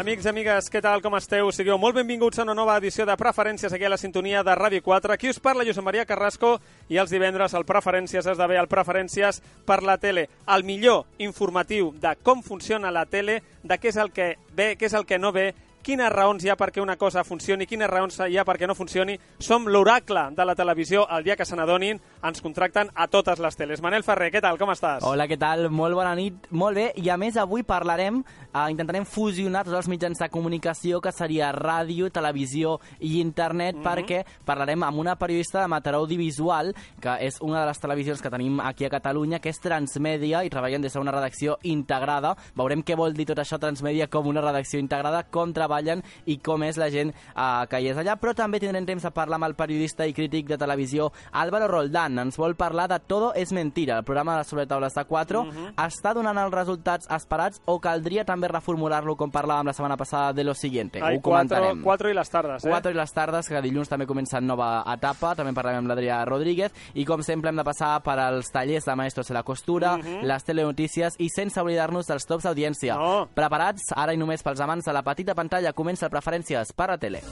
Amics, amigues, què tal, com esteu? Sigueu molt benvinguts a una nova edició de Preferències aquí a la sintonia de Ràdio 4. Aquí us parla Josep Maria Carrasco i els divendres el Preferències esdevé el Preferències per la tele. El millor informatiu de com funciona la tele, de què és el que ve, què és el que no ve, quines raons hi ha perquè una cosa funcioni, quines raons hi ha perquè no funcioni. Som l'oracle de la televisió. El dia que se n'adonin, ens contracten a totes les teles. Manel Ferrer, què tal, com estàs? Hola, què tal? Molt bona nit. Molt bé. I a més, avui parlarem, eh, intentarem fusionar tots els mitjans de comunicació, que seria ràdio, televisió i internet, Mhm. perquè parlarem amb una periodista de Mataró Audiovisual, que és una de les televisions que tenim aquí a Catalunya, que és Transmèdia, i treballen des d'una redacció integrada. Veurem què vol dir tot això, Transmèdia, com una redacció integrada, com treballen i com és la gent eh, que hi és allà. Però també tindrem temps de parlar amb el periodista i crític de televisió Álvaro Roldán. Ens vol parlar de Todo es mentira, el programa de sobre taules de 4. Mhm. Està donant els resultats esperats o caldria també reformular-lo, com parlàvem la setmana passada, de lo siguiente? Ai, Ho comentarem. quatre i les tardes, eh? 4 i les tardes, que dilluns també comença nova etapa, també parlarem amb l'Adrià Rodríguez, i com sempre hem de passar per als tallers de Maestros de la Costura, Mhm. les telenotícies, i sense oblidar-nos dels tops d'audiència. No. Preparats? Ara i només pels amants de la petita pantalla comença el Preferències per a tele.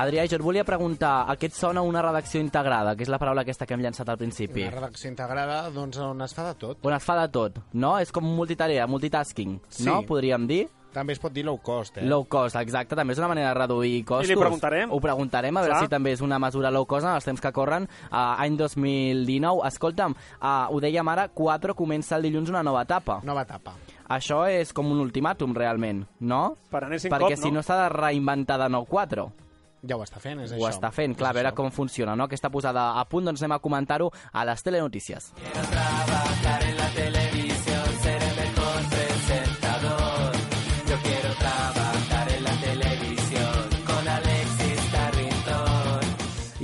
Adrià, jo et volia preguntar, a què et sona una redacció integrada, que és la paraula aquesta que hem llançat al principi? Una redacció integrada, doncs, on es fa de tot. On es fa de tot, no? És com multitarea, multitasking, Sí. no? Podríem dir. També es pot dir low cost, eh? Low cost, exacte, també és una manera de reduir costos. I li preguntarem. Ho preguntarem, a veure Clar. si també és una mesura low cost en els temps que corren. Uh, any 2019, escolta'm, uh, ho dèiem ara, 4 comença el dilluns una nova etapa. Nova etapa. Això és com un ultimàtum, realment, no? Per anéssim Perquè cop, si no s'ha de reinventar de nou 4. Ja ho està fent, és Ho això. està fent, clar, a veure com funciona, no? Aquesta posada a punt, doncs anem a comentar-ho a les telenotícies.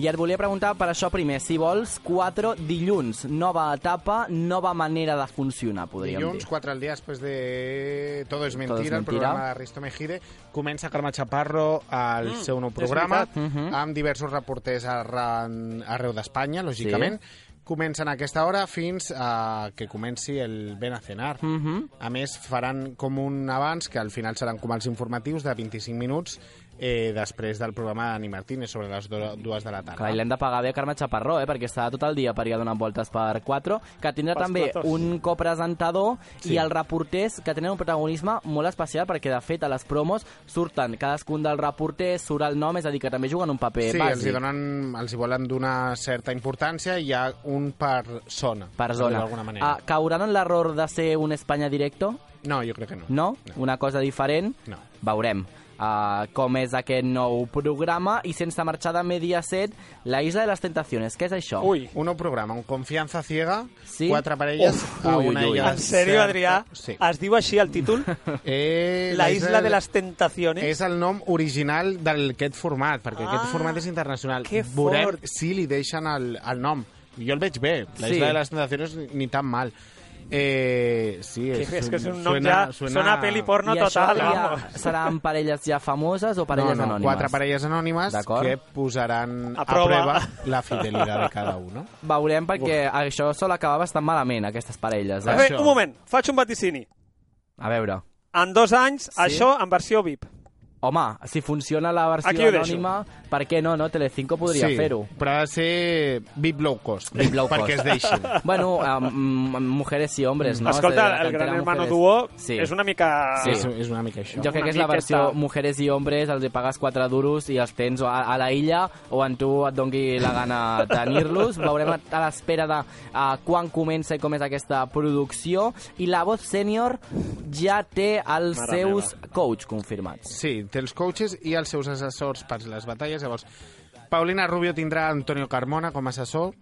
I et volia preguntar per això primer, si vols, 4 dilluns, nova etapa, nova manera de funcionar, podríem Dilluns, dir. 4 al dia després de Todo es mentira, Todo es el mentira. programa de Risto Mejide, comença Carme Chaparro al Mm, seu nou programa. Mhm. amb diversos reporters arran, arreu d'Espanya, lògicament. Comencen a aquesta hora fins a que comenci el Ben a cenar. Mhm. A més, faran com un abans, que al final seran com els informatius de 25 minuts eh, després del programa d'Ani Martínez sobre les do, dues de la tarda. Clar, i l'hem de pagar bé a Carme Chaparró, eh? perquè estarà tot el dia per allà donant voltes per 4, que tindrà Pels també platos. un copresentador Sí. i els reporters que tenen un protagonisme molt especial perquè de fet a les promos surten cadascun dels reporters, surt el nom, és a dir, que també juguen un paper Sí, els bàsic. hi, donen, els hi volen donar certa importància i hi ha un per zona, per zona. d'alguna manera. Ah, cauran en l'error de ser un Espanya directo? No, jo crec que no. No? Una cosa diferent? No. Veurem uh, com és aquest nou programa i sense marxar de Mediaset, La Isla de les Tentaciones. Què és això? Ui, Un nou programa, un Confianza Ciega, Sí? quatre parelles, Uf, a ui, una ui, ui. illa en sèrio. Adrià? Sí. Es diu així el títol? Eh, La isla de les tentaciones? És el nom original d'aquest format, perquè Ah, aquest format és internacional. que Veurem fort. si li deixen el, el nom. Jo el veig bé, la Sí. isla de les tentaciones ni tan mal. Eh, sí, és, és que és un nom ja... Sona a peli porno I total, ja vamos. seran parelles ja famoses o no, parelles no, anònimes? quatre parelles anònimes que posaran A a, prova. prova la fidelitat de cada un. No? Veurem perquè això sol acabar bastant malament, aquestes parelles. A Eh? veure, Això. un moment, faig un vaticini. A veure. En dos anys, això en versió VIP. Home, si funciona la versió anònima, per què no, no? Telecinco podria sí, fer-ho. però ha de ser VIP low cost, VIP low cost. perquè es deixin. Bueno, um, mujeres y hombres, no? Escolta, el Gran Hermano mujeres. Duo Sí. és una mica... Sí. És, és una mica això. Jo crec Una que és la versió miqueta. mujeres i hombres, els hi pagues 4 duros i els tens a, a la illa o en tu et dongui la gana tenir-los. Veurem a, a l'espera de uh, quan comença i com és aquesta producció. I la voz sènior ja té els Mare seus coach confirmats. Sí, té els coaches i els seus assessors per les batalles. Llavors, Paulina Rubio tindrà Antonio Carmona com a assessor,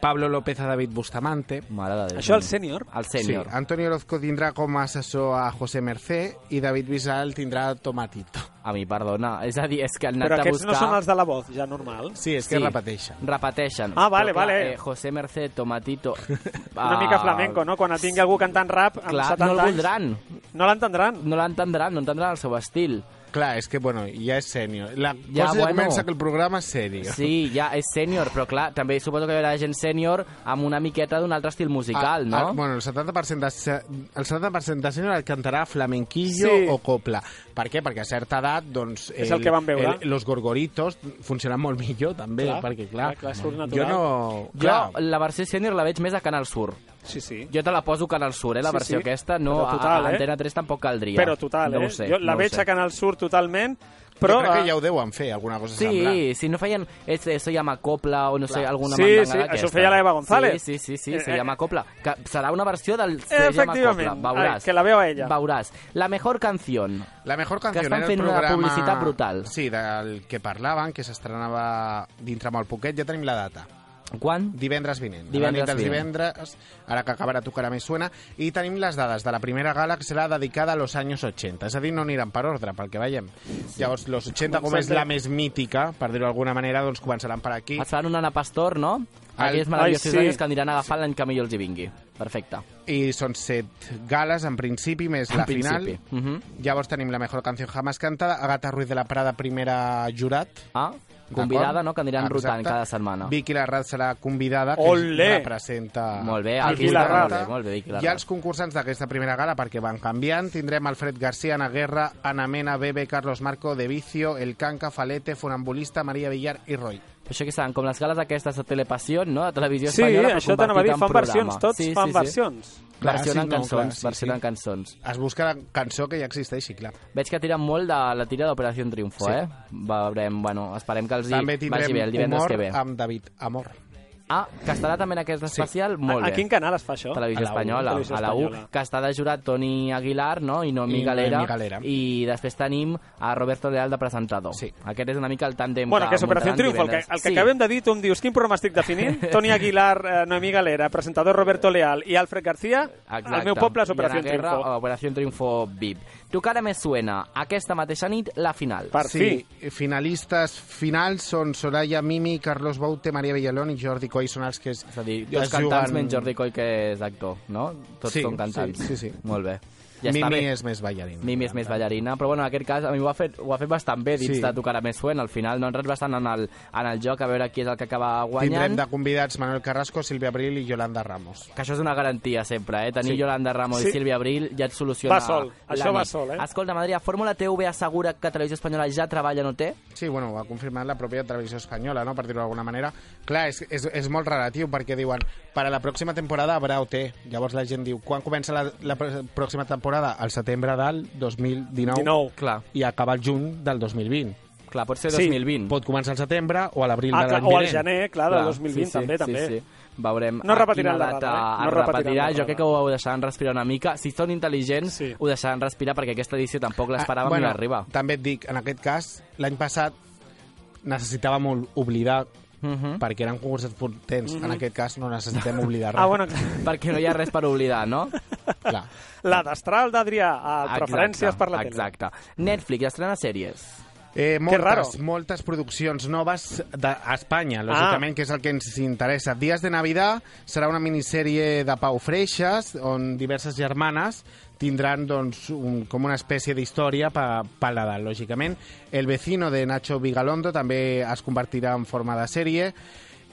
Pablo López a David Bustamante, Mare de Déu. Això el sènior? El sènior. Sí, Antonio Orozco tindrà com a assessor a José Mercé i David Bisbal tindrà Tomatito. A mi, perdona. És a dir, és que han Però anat a aquests buscar... no són els de la voz, ja normal. Sí, és que Sí. repeteixen. Repeteixen. Ah, vale, Però, clar, vale. Eh, José Merced, Tomatito... Una mica flamenco, no? Quan tingui algú cantant rap amb Clar, 70 no el anys... voldran. No l'entendran. No l'entendran, no entendran el seu estil. Clar, és que, bueno, ja és sènior. La Ja, cosa ja bueno. comença que el programa és sèrio. Sí, ja és sènior, però clar, també suposo que hi haurà gent sènior amb una miqueta d'un altre estil musical, Ah, no? ah, bueno, el 70% de, el 70% de sènior el cantarà flamenquillo Sí. o copla. Per què? Perquè a certa edat, doncs... És el que vam veure. El, los gorgoritos funcionen molt millor, també, Clar, perquè, clar, clar, clar, jo no... Jo Clar, la versió sènior la veig més a Canal Sur. Sí, sí. Jo te la poso a Canal Sur, eh, la Sí, versió sí. aquesta. No, Però total, a, a eh? Antena 3 tampoc caldria. Però total, no eh? Sé, jo la no veig sé. a Canal Sur totalment, però, jo crec eh, que ja ho deuen fer, alguna cosa semblant. Sí, si no feien es- eso llama copla o no sé, alguna Sí, mandanga sí, d'aquesta. això ho feia la Eva González. Sí, sí, sí, sí Eh, se eh, llama copla. Que serà una versió del se llama Efectivament. copla. Veuràs. Ai, que la veu a ella. Veuràs. La mejor canción. La mejor canción estan era el fent una programa... publicitat brutal. Sí, del que parlaven, que s'estrenava dintre molt poquet, ja tenim la data. Quan? Divendres vinent. Divendres a la nit dels vinent. divendres, ara que acabarà tu cara més suena, i tenim les dades de la primera gala que serà dedicada a los años 80. És a dir, no aniran per ordre, pel que veiem. Llavors, los 80, com és la més mítica, per dir-ho d'alguna manera, doncs començaran per aquí. Es faran un Ana Pastor, no? El- Aquells Ai, meravellosos sí. anys que aniran agafant l'any que millor els hi vingui. Perfecte. I són set gales, en principi, més En la principi. final. Mhm. Llavors tenim la mejor canción jamás cantada, Agata Ruiz de la Prada, primera jurat. Ah, convidada, no?, que aniran Exacte. rotant cada setmana. Vicky Larraz serà convidada, que Olé! representa... Molt bé, aquí Vicky Larraz. molt bé, molt bé, Vicky I Larraz. els concursants d'aquesta primera gala, perquè van canviant, tindrem Alfred García, Ana Guerra, Ana Mena, Bebe, Carlos Marco, De Vicio, El Canca, Falete, Funambulista, Maria Villar i Roy. Això que seran com les gales aquestes de Telepassió, no?, de televisió Sí, espanyola, però això t'anava a dir, fan programa. versions, tots sí, fan sí, sí. versions. Clar, Versionen sí, no, cançons, clar, sí, versionen sí. cançons. Es busca la cançó que ja existeixi, clar. Veig que tiren molt de la tira d'Operació Triunfo, Sí. eh? Veurem, bueno, esperem que els hi També vagi tindrem bé el divendres humor que ve. amb David Amor. Ah, que estarà també en aquest especial? Molt a, bé. a quin canal es fa això? Televisió A Espanyola, Televisió a la U, que està de jurat Toni Aguilar, no? I Noemí Galera. Galera. I després tenim a Roberto Leal de presentador. Sí. Aquest és una mica el tàndem Bueno, que és Operació Triunfo, el que, el que sí. acabem de dir, tu em dius, quin programa estic definint? Toni Aguilar, eh, Noemí Galera, presentador Roberto Leal i Alfred García, Exacte. el meu poble és Operació Triunfo. Operació Triunfo VIP. Tu cara més suena aquesta mateixa nit la final. Per sí, fi. finalistes finals són Soraya Mimi, Carlos Baute, Maria Villalón i Jordi Coy, són els que es, És a dir, es dos cantants juguen- menys Jordi Coy que és actor, no? Tots Sí, són cantants. sí, sí, sí. Molt bé. Ja està Mimi bé. és més ballarina. Mimi és més ballarina, però bueno, en aquest cas a mi ho ha fet, ho ha fet bastant bé dins Sí. de Tu cara més suena. Al final no entres bastant en el, en el joc a veure qui és el que acaba guanyant. Tindrem de convidats Manuel Carrasco, Sílvia Abril i Yolanda Ramos. Que això és una garantia sempre, eh? Tenir Sí. Yolanda Ramos Sí. i Sílvia Abril ja et soluciona Va sol, la això va sol, eh? Escolta, Madrid, Fórmula TV assegura que Televisió Espanyola ja treballa no té? Sí, bueno, ho ha confirmat la pròpia televisió espanyola, no?, per dir-ho d'alguna manera. Clar, és, és, és molt relatiu, perquè diuen, per a la pròxima temporada haurà OT. Llavors la gent diu, quan comença la, la pr- pròxima temporada? Al setembre del 2019 19. Clar, i acaba el juny del 2020. clar pot ser Sí, 2020. Pot començar al setembre o a l'abril Ah, de clar, l'any o al vinent. gener, clar, del Clar, 2020 sí, també, sí, també. Sí, sí. Veurem No a repetiran quina la data eh? No es repetiran repetirà. la Jo crec que ho deixaran respirar una mica. Si són intel·ligents, Sí. ho deixaran respirar perquè aquesta edició tampoc l'esperàvem Ah, bueno, ni arribar. També et dic, en aquest cas, l'any passat necessitàvem oblidar Mhm. perquè eren concursants potents. En aquest cas no necessitem oblidar res. Ah, bueno, perquè no hi ha res per oblidar, no? Clar. la destral d'Adrià, a preferències per la tele. Exacte. Netflix estrena sèries. Eh, moltes, moltes produccions noves de, a Espanya, lògicament, Ah. que és el que ens interessa. Dies de Navidad serà una minissèrie de Pau Freixas, on diverses germanes tindran doncs, un, com una espècie d'història per pa Nadal, lògicament. El vecino de Nacho Vigalondo també es convertirà en forma de sèrie.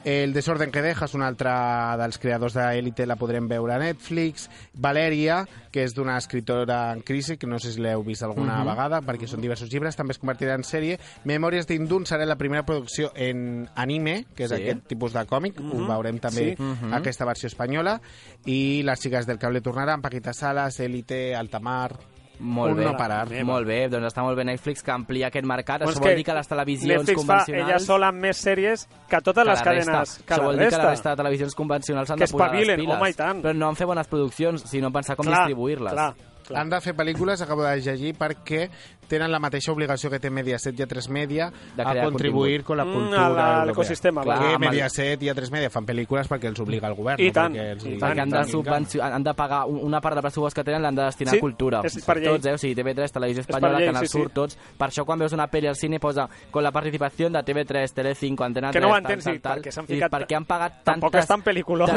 El desorden que deja és un altre dels creadors d'Elite, la podrem veure a Netflix. Valeria, que és d'una escritora en crisi, que no sé si l'heu vist alguna vegada, perquè són diversos llibres, també es convertirà en sèrie. Memòries d'Indun serà la primera producció en anime, que és Sí. aquest tipus de còmic, ho veurem també Sí. aquesta versió espanyola, i Les xiques del cable tornaran, Paquita Salas, Elite, Altamar... Molt un bé. no parar. Molt bé, doncs està molt bé Netflix que amplia aquest mercat. Doncs Això vol dir que les televisions Netflix fa convencionals... ella sola amb més sèries que totes que les cadenes. resta. Que Això la vol dir que resta. la resta de televisions convencionals s'han Que de posar les piles. home, i tant. Però no en fer bones produccions, sinó pensar com distribuir-les. Clar. Han de fer pel·lícules, acabo de llegir, perquè tenen la mateixa obligació que té Mediaset i A3 Media a contribuir con la Mm, cultura la- a l'ecosistema, clar. Que amb el- Mediaset i A3 Media fan pel·lícules perquè els obliga el govern. I no tant, perquè els i tant, perquè han de, "Vinga". subvencio- han de pagar un- una part del pressupost que tenen l'han de destinar Sí, a cultura. és per llei. Tots, eh? O sigui, TV3, Televisió Espanyola, llei, Canal sí, sí. Sur, tots. Per això quan veus una pel·li al cine posa con la participació de TV3, Telecinco, Antena 3, Que no ho tal, entens, tal, i tal. perquè s'han I ficat- perquè han pagat tantes, tan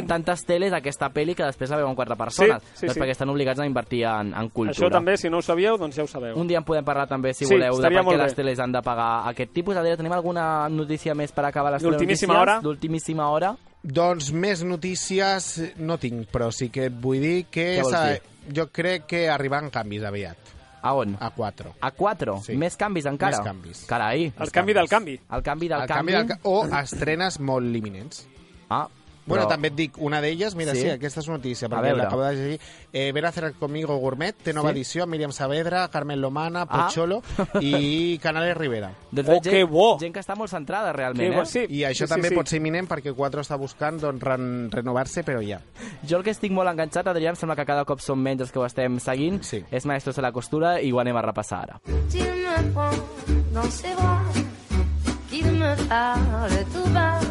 tantes teles aquesta pel·li que després la veuen quatre persones. sí, doncs sí. perquè estan obligats a invertir en, en cultura. Això també, si no ho sabíeu, doncs ja ho sabeu. Un dia en podem parlar també, si Sí, voleu, de per què les teles han de pagar aquest tipus. Adrià, tenim alguna notícia més per acabar les D'ultimíssima telenotícies? hora? D'ultimíssima hora. Doncs més notícies no tinc, però sí que et vull dir que Què vols és, dir? a, jo crec que arriben canvis aviat, A on? a 4. A 4? Sí. Més canvis encara? Més canvis. Carai. El canvi del canvi. El canvi del El canvi... canvi del, ca- o estrenes molt imminents. Ah, Bueno, també et dic, una d'elles, mira, Sí? sí, aquesta és una notícia, A perquè veure. l'acabo de llegir. Eh, Ven a hacer conmigo Gourmet, té nova Sí? edició, Míriam Saavedra, Carmen Lomana, Ah. Pocholo i Canales Rivera. Doncs Oh, que bo! gent que està molt centrada, Que, realment, bo, eh? sí, I això sí, també sí, pot ser imminent perquè 4 està buscant doncs, ren renovar-se, però ja. Jo el que estic molt enganxat, Adrià, em sembla que cada cop som menys els que ho estem seguint, Sí. és Maestros de la Costura i ho anem a repassar ara. Tu me prends dans ses bras, qu'il me parle tout bas.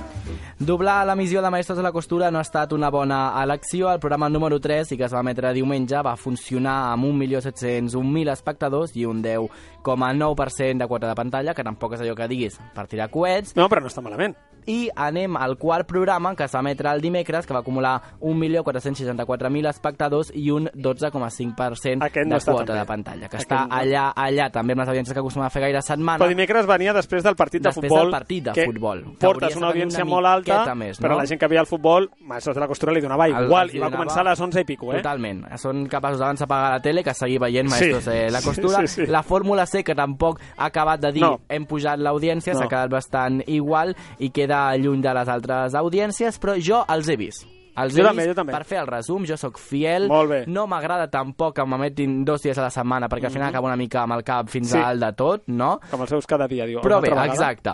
Doblar l'emissió de Maestros de la Costura no ha estat una bona elecció. El programa número 3, i que es va emetre diumenge, va funcionar amb 1.701.000 espectadors i un 10,9% de quota de pantalla, que tampoc és allò que diguis per tirar coets. No, però no està malament. I anem al quart programa, que emetre el dimecres, que va acumular 1.464.000 espectadors i un 12,5% Aquest no de està quota tan bé. de pantalla, que Aquest està no. allà, allà, també amb les audiències que acostuma a fer gaire setmana. Però dimecres venia després del partit de Després futbol. del partit de que futbol, que Portes una de audiència una molt alta, més, però no? la gent que veia el futbol, Maestros de la Costura li donava El- igual, els i va donava- començar a les 11 i pico, eh? Totalment. Són capaços abans d'apagar la tele que seguir veient Sí. Maestros de la Sí, Costura. sí, sí. La Fórmula C, que tampoc ha acabat de dir No. hem pujat l'audiència, No. s'ha quedat bastant igual i queda lluny de les altres audiències, però jo els he vist. Els Jo també, jo també. per fer el resum, jo sóc fiel. No m'agrada tampoc que m'emetin dos dies a la setmana, perquè al final acabo una mica amb el cap fins. Sí. a dalt de tot, no? Com els seus cada dia, diu. Però bé, vegada. exacte.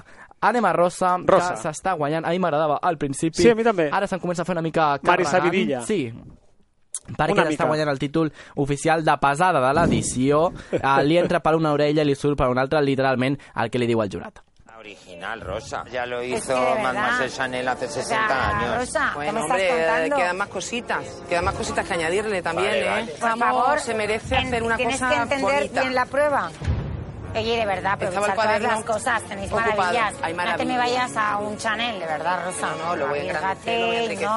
Anem a Rosa, Rosa. que s'està guanyant. A mi m'agradava al principi. Sí, a mi també. Ara se'n comença a fer una mica carregant. Sabidilla. Sí, perquè Una està guanyant el títol oficial de pesada de l'edició. Eh, li entra per una orella i li surt per una altra, literalment, el que li diu el jurat. Original, Rosa. Ya lo Es hizo que de verdad. Mademoiselle Chanel hace 60 O sea, años. Rosa, ¿qué Bueno, me estás hombre, contando? quedan más cositas. Quedan más cositas que añadirle también, Vale, ¿eh? vale. Por Vamos, favor, se merece en- hacer una tienes cosa que entender bonita. bien la prueba. De verdad, Estaba el todas las cosas, tenéis ocupado. maravillas. Hay No te me maravillas. vayas a un Chanel, de verdad, Rosa. No, no, lo voy a engrandecer, lo voy a enriquecer.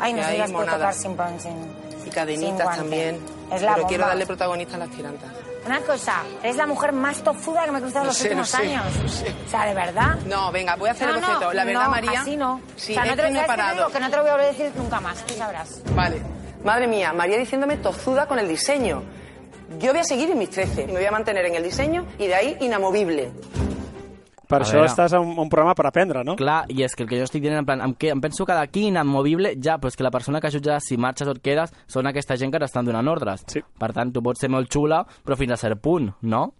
Ay, no puedo monadas. tocar sin, pan- sin Y sin cadenitas guante. también. Es la Pero quiero bomba. darle protagonista a las tirantas. Una cosa, eres la mujer más tozuda que me he cruzado en No los sé, no últimos sé, años. no sé. O sea, de verdad. No, venga, voy a hacer no, el boceto. no, la verdad, no, María. así no. Sí, o sea, no es te, no he ¿sabes qué te parado. que no te lo voy a volver a decir nunca más, tú sabrás. Vale. Madre mía, María diciéndome tozuda con el diseño. Yo voy a seguir en mis 13. Me voy a mantener en el diseño y de ahí inamovible. Per A això veure. estàs a un, un programa per aprendre, no? Clar, i és que el que jo estic dient, en plan, em, que, em penso que d'aquí inamovible, ja, però és que la persona que jutja si marxes o et quedes són aquesta gent que t'estan donant ordres. Sí. Per tant, tu pots ser molt xula, però fins a cert punt, no?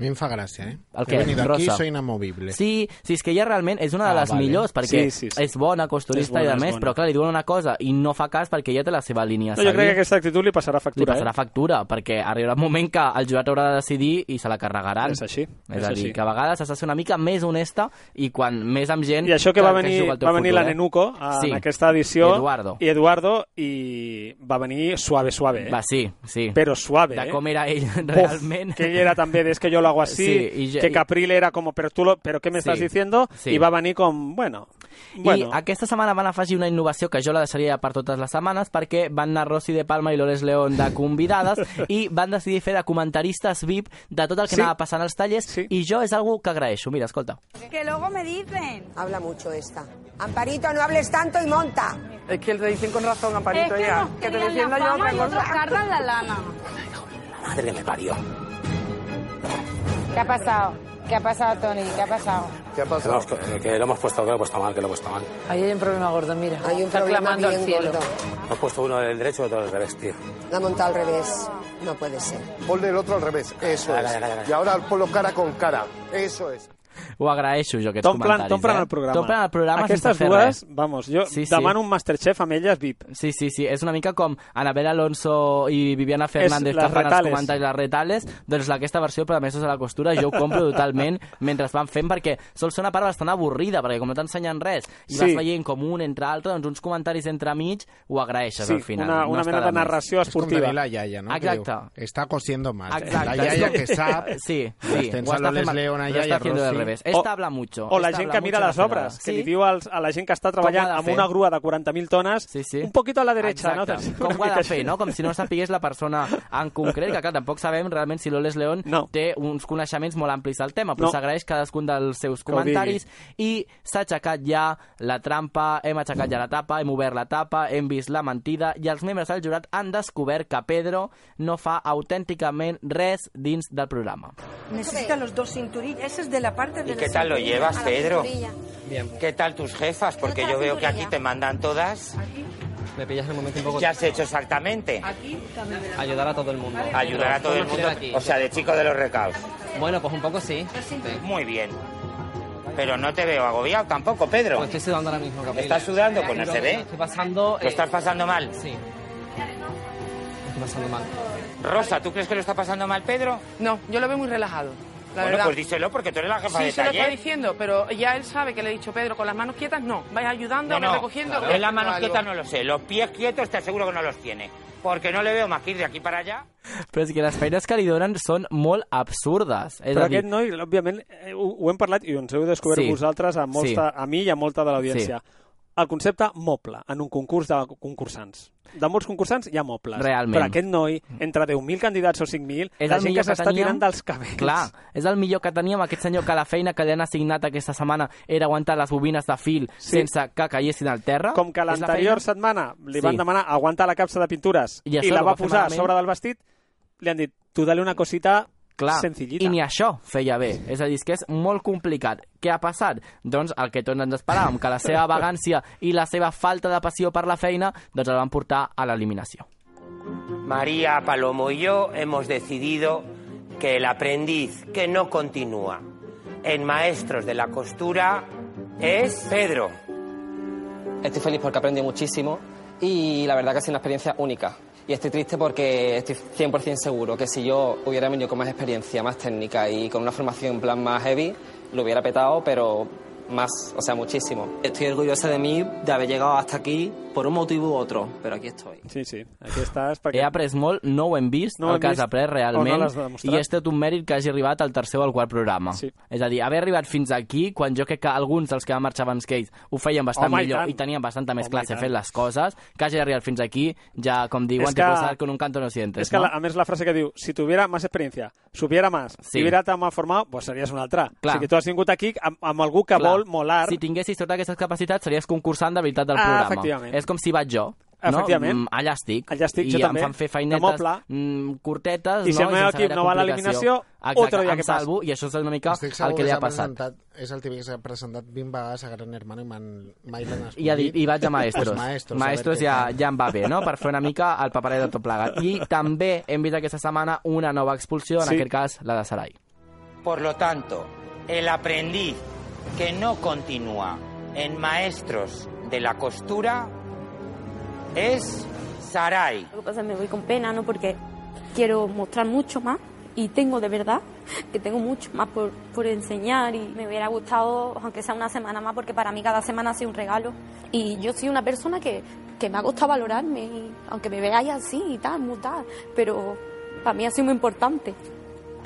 A mi em fa gràcia, eh? El He què? venit aquí, Rosa? soy inamovible. Sí, sí, és que ella realment és una de Ah, les vale. millors, perquè Sí, sí, sí. és bona, costurista És bona, i de és més, bona. però clar, li diuen una cosa i no fa cas perquè ella té la seva línia No, jo crec que aquesta actitud li passarà li factura, passarà eh? factura, perquè arribarà un moment que el jurat haurà de decidir i se la carregaran. És així, És, és a dir, així. que a vegades has de ser una mica més honesta i quan més amb gent... I això que va es venir, juga el teu va venir futur, la eh? Nenuco en Sí. aquesta edició. I Eduardo. I Eduardo, i va venir suave, suave, eh? Va, sí, sí. Però suave, de eh? com era ell Buf, realment. que ell era també, des que jo lo algo así, Sí, i jo- que i- Capril era como, pero tú lo, pero ¿qué me estás Sí, diciendo? sí. Y va a venir com, bueno, bueno. I aquesta setmana van afegir una innovació que jo la deixaria per totes les setmanes perquè van anar Rosy de Palma i Lores León de convidades i van decidir fer de comentaristes VIP de tot el que Sí. anava passant als tallers Sí. i jo és algo que agraeixo. Mira, escolta. Que luego me dicen. Habla mucho esta. Amparito, no hables tanto y monta. Es que te dicen con razón, Amparito, es que ya. Que te querían defienda la yo fama otra y otros cosa. la lana. Madre que me parió. ¿Qué ha pasado? ¿Qué ha pasado, Tony? ¿Qué ha pasado? ¿Qué ha pasado? Que, lo hemos puesto, que lo he puesto mal, que lo he puesto mal. Ahí hay un problema gordo, mira. Hay un Está problema al bien cielo. gordo. Hemos puesto uno del derecho y otro del revés, tío. La ha montado al revés. No puede ser. Ponle el otro al revés, eso calla. Y ahora ponlo cara con cara, eso es. Ho agraeixo jo, aquests T'omplen comentaris. t'omplen eh? el programa. T'omplen el programa Aquestes sense fer dues, res. vamos, jo Sí, sí. demano un Masterchef amb elles VIP. Sí, sí, sí. És una mica com Anabel Alonso i Viviana Fernández les que fan els retales. comentaris les retales, doncs aquesta versió però a més de la costura jo ho compro totalment mentre es van fent perquè sol ser una part bastant avorrida perquè com no t'ensenyen res i Sí. vas veient com un entre altre, doncs uns comentaris entre mig ho agraeixes Sí, al final. una, no una està mena de més. narració És com esportiva. la iaia, no? Exacte. diu, Està cosiendo más. Exacte. La iaia que sap... Sí, sí. Ho està fent- León allá lo y està a haciendo del Rossi. Revés. O- Esta habla mucho. O la esta gent que mira les obres, que Sí. li diu als, a la gent que està treballant amb fer? una grua de 40.000 tones, Sí, sí. un poquito a la derecha, Exacte. no? Com ho ha de fer, no? Com si no sapigués la persona en concret, que clar, tampoc sabem realment si Loles León No. té uns coneixements molt amplis del tema, però No. s'agraeix cadascun dels seus comentaris i s'ha aixecat ja la trampa, hem aixecat ja la tapa, hem obert la tapa, hem vist la mentida i els membres del jurat han descobert que Pedro no fa autènticament res dins del programa. Necesita los dos cinturillas. Ese es de la parte ¿Y qué tal lo llevas, Pedro? cinturilla. ¿Qué tal tus jefas? Porque yo veo que aquí te mandan todas. Me pillas en un momento un poco... ¿Qué has hecho exactamente? Ayudar a todo el mundo. Ayudar a todo el mundo. O sea, de chico de los recaos. Bueno, pues un poco sí. sí. Muy bien. Pero no te veo agobiado tampoco, Pedro. Pues estoy sudando ahora mismo, Gabriela. ¿Estás sudando? Pues no se ve. Estoy pasando... ¿Lo eh, estás pasando mal? Sí. Estoy pasando mal. Rosa, ¿tú crees que lo está pasando mal, Pedro? No, yo lo veo muy relajado. La bueno, verdad. pues díselo porque tú eres la jefa Sí, de se lo está taller. diciendo, pero ya él sabe que le he dicho, Pedro, con las manos quietas no. Vais ayudando, No, no, recogiendo. claro. En las manos quietas no lo sé. Los pies quietos te aseguro que no los tiene. Porque no le veo más que ir de aquí para allá. Però és que les feines que li donen són molt absurdes. És Però a dir, aquest noi, òbviament, eh, ho, ho hem parlat i ens heu descobert Sí. vosaltres, a, molta, Sí. a mi i a molta de l'audiència. El concepte moble en un concurs de concursants. De molts concursants hi ha mobles. Realment. Però aquest noi, entre 10.000 candidats o 5.000, és la gent que s'està tirant dels cabells. Clar, és el millor que teníem aquest senyor que la feina que li han assignat aquesta setmana era aguantar les bobines de fil Sí. sense que caiguessin al terra. Com que És la l'anterior feina- setmana li Sí. van demanar aguantar la capsa de pintures I i, la va va posar malament. sobre del vestit, li han dit, tu dale una cosita Clar, sencillita. i ni això feia bé. És a dir, és que és molt complicat. Què ha passat? Doncs el que tots ens esperàvem, que la seva vagància i la seva falta de passió per la feina doncs el van portar a l'eliminació. María, Palomo y yo hemos decidido que el aprendiz que no continúa en Maestros de la Costura es Pedro. Estoy feliz porque aprendí muchísimo y la verdad que ha sido una experiencia única. Y estoy triste porque estoy 100% seguro que si yo hubiera venido con más experiencia, más técnica y con una formación en plan más heavy, lo hubiera petado, pero más, o sea, muchísimo. Estoy orgullosa de mí de haber llegado hasta aquí por un motivo u otro, pero aquí estoy. Sí, sí, aquí estàs. Perquè... He après molt, no ho hem vist, No no el hem que has vist, après no realment, demostrat. i és tot un mèrit que hagi arribat al tercer o al quart programa. Sí. És a dir, haver arribat fins aquí, quan jo crec que alguns dels que van marxar abans que ells ho feien bastant Home, i millor tant. i, tenien bastanta més Home, i classe fent les coses, que hagi arribat fins aquí, ja, com diuen, És te que- dar con un canto no sientes, Es que, no? la- a més, la frase que diu, si tuviera más experiencia, supiera más, Sí. si hubiera tan mal formado, pues series una altra. Clar. O sigui, tu has vingut aquí amb, amb algú que Clar, vol molar. Si tinguessis totes aquestes capacitats, series concursant de veritat del Ah, programa. efectivament. És com si vaig jo. No? Efectivament. Mm, Allà estic. Allà estic, I jo em també. fan fer feinetes mm, curtetes, I si no? el meu sense equip no va a l'eliminació, otro dia em que passa. salvo, i això és una mica el que li ha passat. És el típic que s'ha presentat 20 vegades a Gran Hermano i man, mai l'han escollit. I, ha dit, I vaig a Maestros. Pues maestros, a maestros ja, ja em va bé, no? Per fer una mica el paperet de tot plegat. I també hem vist aquesta setmana una nova expulsió, en Sí. aquest cas la de Sarai. Por lo tanto, el aprendiz que no continúa en Maestros de la Costura es Sarai. Lo que pasa es que me voy con pena, ¿no? Porque quiero mostrar mucho más y tengo de verdad que tengo mucho más por, por enseñar y me hubiera gustado, aunque sea una semana más, porque para mí cada semana ha sido un regalo. Y yo soy una persona que, que me ha costado valorarme, y aunque me veáis así y tal, muy tal, pero para mí ha sido muy importante.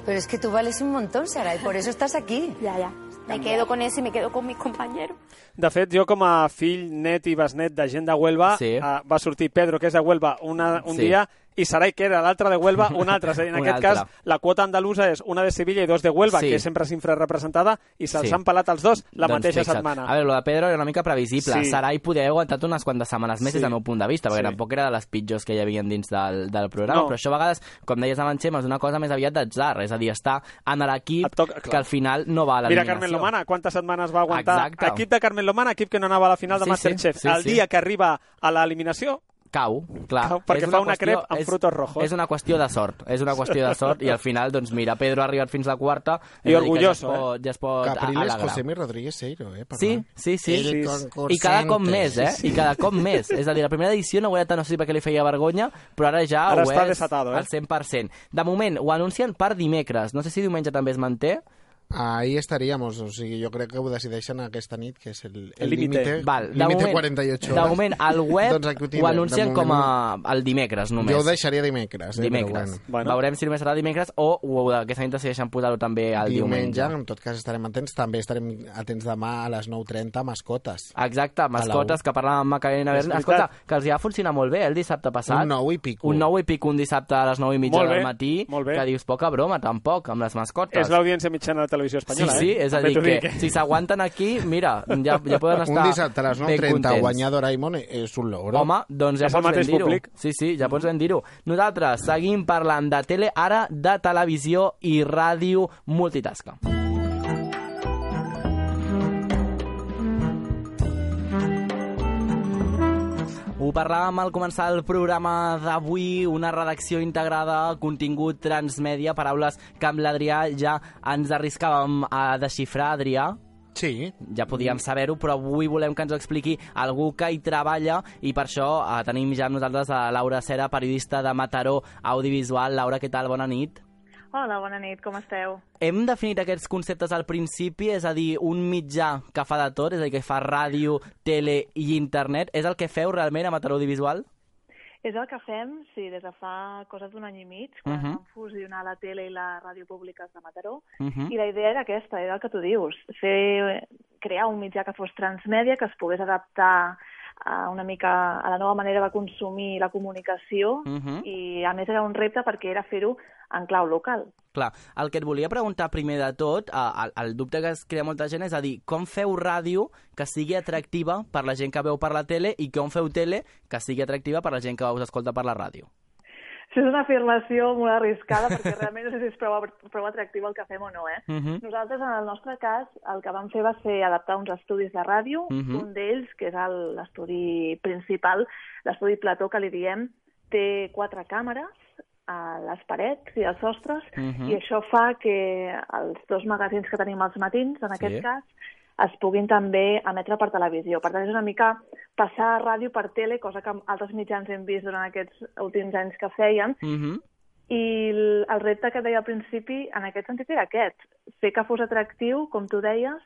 Pero es que tú vales un montón, Sara, y por eso estás aquí. Ya, ya. Me quedo con eso y me quedo con mis compañeros. De fet, jo com a fill net i besnet de gent de Huelva, Sí. eh, va sortir Pedro, que és de Huelva, una, un Sí. dia, i Sarai, que era l'altre de Huelva, un altre. És a dir, En aquest altre. cas, la quota andalusa és una de Sevilla i dos de Huelva, Sí. que sempre és infrarrepresentada, i se'ls Sí. han pelat els dos la Doncs mateixa fixa't. setmana. A veure, lo de Pedro era una mica previsible. Sí. Sarai podia haver aguantat unes quantes setmanes més Sí. des del meu punt de vista, perquè Sí. tampoc era de les pitjors que hi havia dins del, del programa, No. però això a vegades, com deies abans, Xema, és una cosa més aviat d'atzar, és a dir, està en l'equip que al final no va a Mira l'eliminació. Carmen Lomana, quantes setmanes va aguantar. Exacte. Equip de Carmen Lomana, equip que no anava a la final de Sí, sí, Masterchef. sí, el sí. dia que arriba a l'eliminació, Cau, clar. Cau, perquè És fa una qüestió- crep amb és- frutos rojos. És una qüestió de sort, és una qüestió de sort i al final, doncs mira, Pedro ha arribat fins la quarta. I orgulloso, ja es pot, ja es pot Capriles, alegrar. Josemi Rodríguez Seiro, eh? Sí, parlant. sí, sí. Sí. concursante. I cada cop més, eh? Sí, sí. I cada cop més. És a dir, la primera edició no ho era tant, no sé si perquè li feia vergonya, però ara ja Ara ho està és desatado, eh? al 100%. De moment, ho anuncien per dimecres. No sé si diumenge també es manté. Ahí estaríamos, o sigui, jo crec que ho decideixen aquesta nit, que és el, El límite. Val, de límite moment, 48 de hores. moment, al web Doncs ho ho tindrem, anuncien de com a el dimecres només. Jo ho deixaria dimecres, eh? Dimecres. Però Bueno. Veurem si només serà dimecres o, o aquesta nit decideixen posar-ho també al diumenge. diumenge. En tot cas estarem atents. També estarem atents demà a les 9.30 a Mascotes. Exacte, mascotes, que parlàvem amb Macarena veritat. Escolta, que els hi va funcionar molt bé eh, el dissabte passat. Un nou i pico. Un nou i pico un dissabte a les 9 i mitja Molt bé, del matí. molt bé. Que dius, poca broma, tampoc, amb les mascotes. és l'audiència mitjana de televisió Sí, espanyola, sí, eh? és a dir, que dic. si s'aguanten aquí, mira, ja, ja poden estar Un dissabte a les ben 9.30 contents. guanyar Doraemon és un logro. Home, doncs ja És pots ben dir-ho. Sí, sí, ja pots ben dir-ho. Nosaltres seguim parlant de tele, ara de televisió i ràdio multitasca. Ho parlàvem al començar el programa d'avui, una redacció integrada, contingut transmèdia, paraules que amb l'Adrià ja ens arriscàvem a desxifrar, Adrià. Sí. Ja podíem saber-ho, però avui volem que ens ho expliqui algú que hi treballa i per això eh, tenim ja amb nosaltres a Laura Cera, periodista de Mataró Audiovisual. Laura, què tal? Bona nit. Hola, bona nit, com esteu? Hem definit aquests conceptes al principi, és a dir, un mitjà que fa de tot, és a dir, que fa ràdio, tele i internet. És el que feu realment a Mataró Audiovisual? És el que fem, sí, des de fa coses d'un any i mig, quan Mhm. vam fusionar la tele i la ràdio públiques de Mataró, Mhm. i la idea era aquesta, era el que tu dius, fer, crear un mitjà que fos transmèdia, que es pogués adaptar a una mica a la nova manera de consumir la comunicació, Mhm. i a més era un repte perquè era fer-ho en clau local. Clar, el que et volia preguntar primer de tot, el, el dubte que es crea molta gent és a dir, com feu ràdio que sigui atractiva per la gent que veu per la tele i com feu tele que sigui atractiva per la gent que us escolta per la ràdio? Això és una afirmació molt arriscada perquè realment no sé si és prou, prou atractiu el que fem o no, eh? Mhm. Nosaltres, en el nostre cas, el que vam fer va ser adaptar uns estudis de ràdio. Mhm. Un d'ells, que és el- l'estudi principal, l'estudi Plató, que li diem, té quatre càmeres a les parets i als sostres, Mhm. i això fa que els dos magazins que tenim als matins, en aquest Sí. cas, es puguin també emetre per televisió. Per tant, és una mica passar ràdio per tele, cosa que altres mitjans hem vist durant aquests últims anys que feien, Mhm. i el, el repte que deia al principi, en aquest sentit, era aquest. Fer que fos atractiu, com tu deies,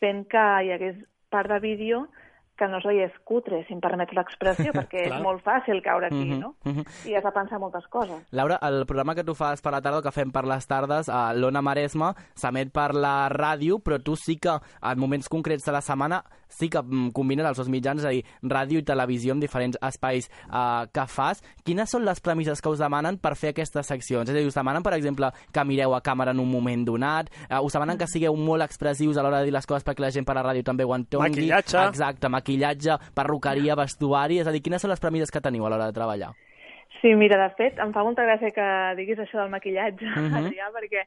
fent que hi hagués part de vídeo que no es veiés cutre, si em permet l'expressió, perquè és molt fàcil caure aquí, Mhm, no? mhm. I has de pensar moltes coses. Laura, el programa que tu fas per la tarda, que fem per les tardes, a l'Ona Maresma, s'emet per la ràdio, però tu sí que en moments concrets de la setmana sí que mm, combines els dos mitjans, és a dir, ràdio i televisió en diferents espais eh, que fas. Quines són les premisses que us demanen per fer aquestes seccions? És a dir, us demanen, per exemple, que mireu a càmera en un moment donat, eh, us demanen que sigueu molt expressius a l'hora de dir les coses perquè la gent per la ràdio també ho entongui. Maquillatge. Exacte, maquillatge, perruqueria, vestuari, és a dir, quines són les premisses que teniu a l'hora de treballar? Sí, mira, de fet, em fa molta gràcia que diguis això del maquillatge, Mhm. Adrià, perquè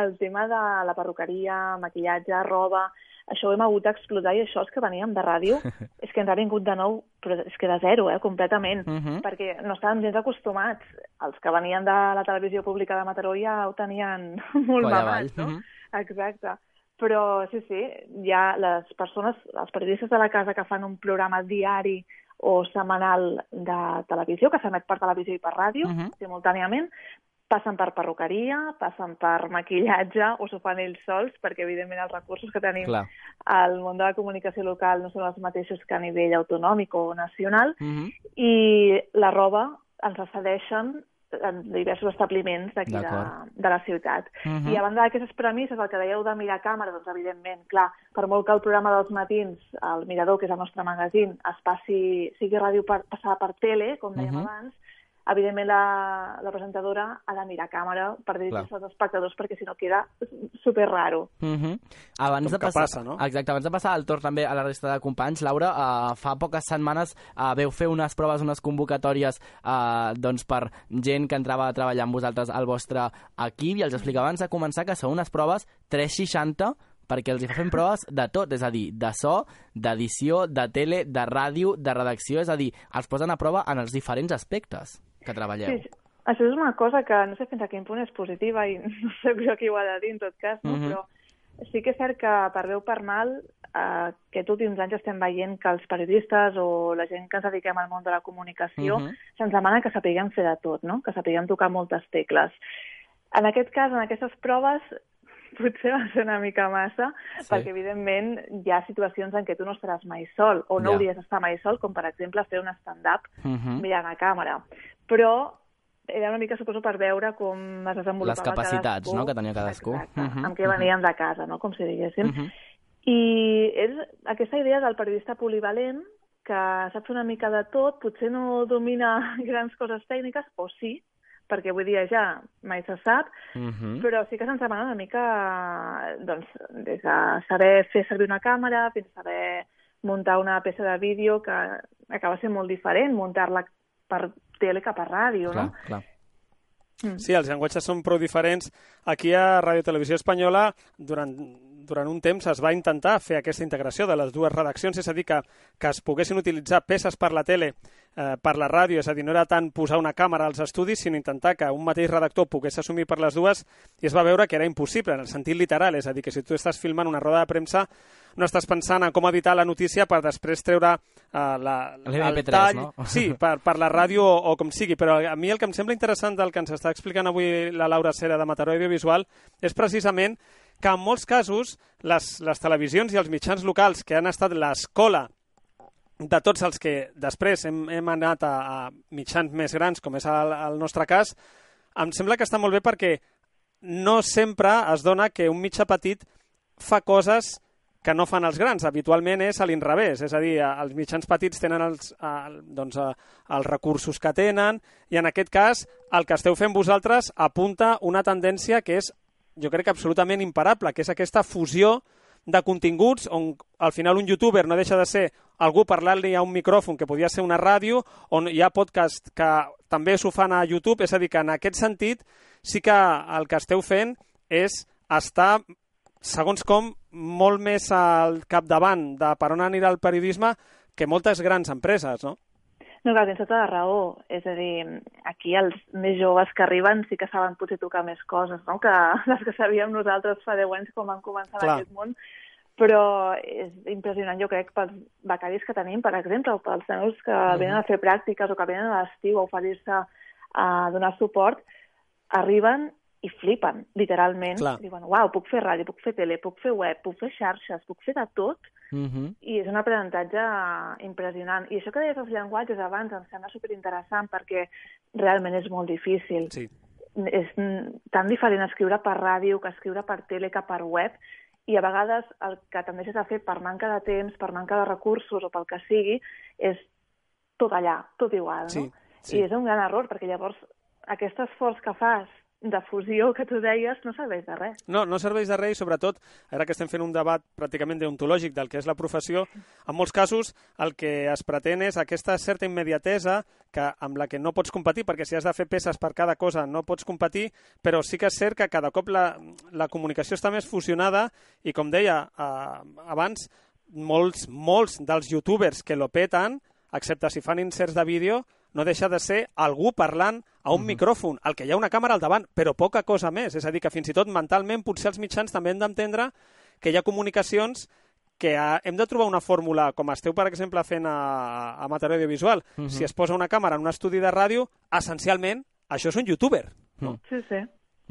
el tema de la perruqueria, maquillatge, roba, això ho hem hagut d'explotar i això els que veníem de ràdio és que ens ha vingut de nou, però és que de zero, eh, completament, Mhm. perquè no estàvem gens acostumats. Els que venien de la televisió pública de Mataró ja ho tenien molt Coll avall. mamat, no? Mhm. Exacte. Però sí, sí, hi ha les persones, els periodistes de la casa que fan un programa diari o setmanal de televisió, que s'emet per televisió i per ràdio, Mhm. simultàniament, passen per perruqueria, passen per maquillatge o s'ho fan ells sols, perquè evidentment els recursos que tenim Clar. al món de la comunicació local no són els mateixos que a nivell autonòmic o nacional, Mhm. i la roba ens la cedeixen en diversos establiments d'aquí de, de la ciutat. Mhm. I a banda d'aquestes premisses, el que dèieu de mirar càmera, doncs evidentment, clar, per molt que el programa dels matins, el Mirador, que és el nostre magazín, es passi, sigui ràdio per, passada per tele, com dèiem Mhm. abans, evidentment la, la presentadora ha de mirar càmera per dirigir-se als espectadors perquè si no queda super raro. Mhm. Abans Com de passar, passa, no? Exacte, abans de passar el torn també a la resta de companys, Laura, uh, fa poques setmanes uh, veu fer unes proves, unes convocatòries uh, doncs per gent que entrava a treballar amb vosaltres al vostre equip i els explicava abans de començar que són unes proves 360 perquè els hi fa fent proves de tot, és a dir, de so, d'edició, de tele, de ràdio, de redacció, és a dir, els posen a prova en els diferents aspectes que treballeu. Sí, això és una cosa que no sé fins a quin punt és positiva i no sé jo qui ho ha de dir en tot cas, no? Mhm. però sí que és cert que per bé o per mal eh, aquests últims anys estem veient que els periodistes o la gent que ens dediquem al món de la comunicació Mhm. se'ns demana que sapiguem fer de tot, no? que sapiguem tocar moltes tecles. En aquest cas, en aquestes proves, potser va ser una mica massa, Sí. perquè evidentment hi ha situacions en què tu no estaràs mai sol, o no Ja. hauries d'estar mai sol, com per exemple fer un stand-up Mhm. mirant a càmera. Però era una mica, suposo, per veure com es desenvolupava Les capacitats, cadascú. no?, que tenia cadascú. Exacte, Mhm, amb què veníem de casa, no?, com si diguéssim. Mhm. I és aquesta idea del periodista polivalent que sap una mica de tot, potser no domina grans coses tècniques, o sí, perquè avui dia ja mai se sap, Mhm. però sí que se'ns demana una mica, doncs, des de saber fer servir una càmera fins a saber muntar una peça de vídeo que acaba sent molt diferent, muntar-la per tele que per ràdio, Clar, no? clar. Sí, els llenguatges són prou diferents. Aquí a Radio Televisió Espanyola, durant, durant un temps es va intentar fer aquesta integració de les dues redaccions, és a dir, que, que es poguessin utilitzar peces per la tele, eh, per la ràdio, és a dir, no era tant posar una càmera als estudis, sinó intentar que un mateix redactor pogués assumir per les dues, i es va veure que era impossible, en el sentit literal, és a dir, que si tu estàs filmant una roda de premsa, no estàs pensant en com editar la notícia per després treure uh, la, L'MP3, el tall, no? sí, per, per la ràdio o, o com sigui, però a mi el que em sembla interessant del que ens està explicant avui la Laura Cera de Mataró Audiovisual és precisament que en molts casos les, les televisions i els mitjans locals que han estat l'escola de tots els que després hem, hem anat a, a mitjans més grans, com és el, el nostre cas, em sembla que està molt bé perquè no sempre es dona que un mitjà petit fa coses que no fan els grans. Habitualment és a l'inrevés, és a dir, els mitjans petits tenen els, el, doncs, els recursos que tenen i en aquest cas el que esteu fent vosaltres apunta una tendència que és, jo crec que absolutament imparable, que és aquesta fusió de continguts on al final un youtuber no deixa de ser algú parlant-li a un micròfon que podia ser una ràdio, on hi ha podcast que també s'ho fan a YouTube, és a dir, que en aquest sentit sí que el que esteu fent és estar segons com, molt més al capdavant de per on anirà el periodisme que moltes grans empreses, no? No, clar, tens tota la raó. És a dir, aquí els més joves que arriben sí que saben potser tocar més coses, no?, que les que sabíem nosaltres fa 10 anys quan vam començar Clar. en aquest món. Però és impressionant, jo crec, pels becaris que tenim, per exemple, o pels nanos que Mhm. venen a fer pràctiques o que venen a l'estiu a oferir-se a donar suport, arriben i flipen, literalment. Clar. Diuen, uau, puc fer ràdio, puc fer tele, puc fer web, puc fer xarxes, puc fer de tot, Mhm. i és un aprenentatge impressionant. I això que deies dels llenguatges abans em sembla superinteressant perquè realment és molt difícil. Sí. És tan diferent escriure per ràdio que escriure per tele que per web i a vegades el que tendeixes a fer per manca de temps, per manca de recursos o pel que sigui, és tot allà, tot igual, no? Sí, sí. I és un gran error perquè llavors aquest esforç que fas de fusió que tu deies no serveix de res. No, no serveix de res i sobretot, ara que estem fent un debat pràcticament deontològic del que és la professió, en molts casos el que es pretén és aquesta certa immediatesa que, amb la que no pots competir, perquè si has de fer peces per cada cosa no pots competir, però sí que és cert que cada cop la, la comunicació està més fusionada i, com deia eh, abans, molts, molts dels youtubers que lo peten, excepte si fan inserts de vídeo, no deixa de ser algú parlant a un micròfon, al que hi ha una càmera al davant, però poca cosa més. És a dir, que fins i tot mentalment potser els mitjans també hem d'entendre que hi ha comunicacions que eh, hem de trobar una fórmula, com esteu, per exemple, fent a, a Mataró Audiovisual. Mhm. Si es posa una càmera en un estudi de ràdio, essencialment, això és un youtuber. No? Sí, sí.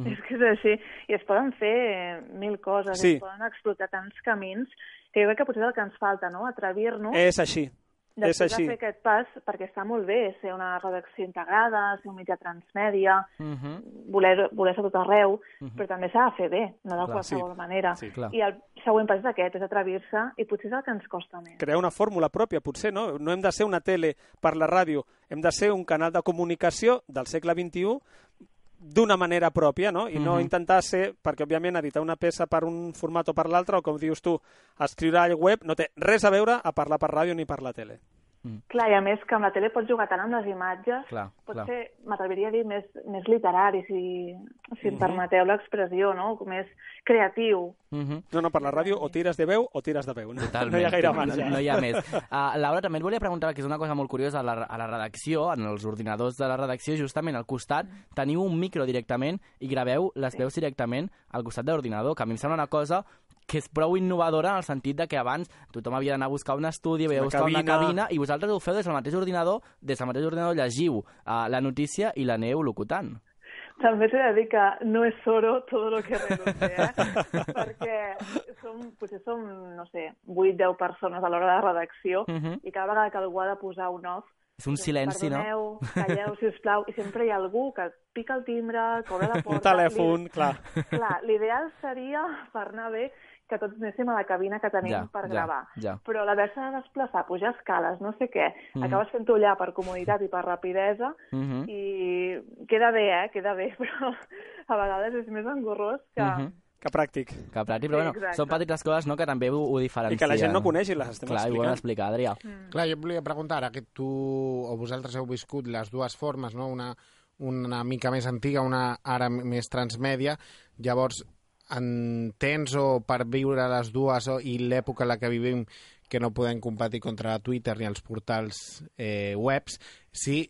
És que és així. I es poden fer mil coses, Sí. es poden explotar tants camins, que jo crec que potser és el que ens falta, no? Atrevir-nos És així. És després així. de fer aquest pas, perquè està molt bé ser una redacció integrada, ser un mitjà transmèdia, Mhm. voler, voler ser tot arreu, Mhm. però també s'ha de fer bé, no de Clar, qualsevol sí. manera. Sí, clar. I el següent pas és aquest, és atrevir-se, i potser és el que ens costa més. crear una fórmula pròpia, potser, no? No hem de ser una tele per la ràdio, hem de ser un canal de comunicació del segle XXI d'una manera pròpia, no? I no Mhm. intentar ser, perquè òbviament editar una peça per un format o per l'altre, o com dius tu, escriure al web, no té res a veure a parlar per ràdio ni per la tele. Clar, i a més que amb la tele pots jugar tant amb les imatges, Clar, pot clar. ser, m'atreviria a dir, més, més literari, si, si em Mhm. permeteu l'expressió, no? Més creatiu. No, no, per la ràdio o tires de veu o tires de veu. No, Totalment. no hi ha gaire no, marge. no hi ha més. Uh, Laura, també et volia preguntar, que és una cosa molt curiosa, a la, a la redacció, en els ordinadors de la redacció, justament al costat teniu un micro directament i graveu les veus directament al costat de l'ordinador, que a mi em sembla una cosa que és prou innovadora en el sentit de que abans tothom havia d'anar a buscar un estudi, havia de Una buscar una cabina. cabina, i vosaltres ho feu des del mateix ordinador, des del mateix ordinador llegiu uh, la notícia i l'aneu locutant. També t'he de dir que no és oro todo lo que reluce, eh? perquè som, potser som, no sé, 8-10 persones a l'hora de redacció Mhm. i cada vegada que algú ha de posar un off, És un silenci, no? perdoneu, calleu, si us plau, i sempre hi ha algú que pica el timbre, que obre la porta... Un telèfon, Li- clar. Clar, l'ideal seria, per anar bé, que tots anéssim a la cabina que tenim Ja, per ja, gravar. ja. Però l'haver-se de desplaçar, pujar escales, no sé què, Mhm. acabes fent-ho allà per comoditat i per rapidesa Mhm. i queda bé, eh? Queda bé, però a vegades és més engorrós que... Mhm. Que pràctic. Que pràctic, però Sí, bueno, exacte. són petites coses no, que també ho, ho diferencien. I que la gent no coneix i les estem Clar, i ho hem explicant. d'explicar, Adrià. Clar, jo volia preguntar, ara que tu o vosaltres heu viscut les dues formes, no? una, una mica més antiga, una ara més transmèdia, llavors entens o per viure les dues o, i l'època en la que vivim que no podem competir contra Twitter ni els portals eh, webs, si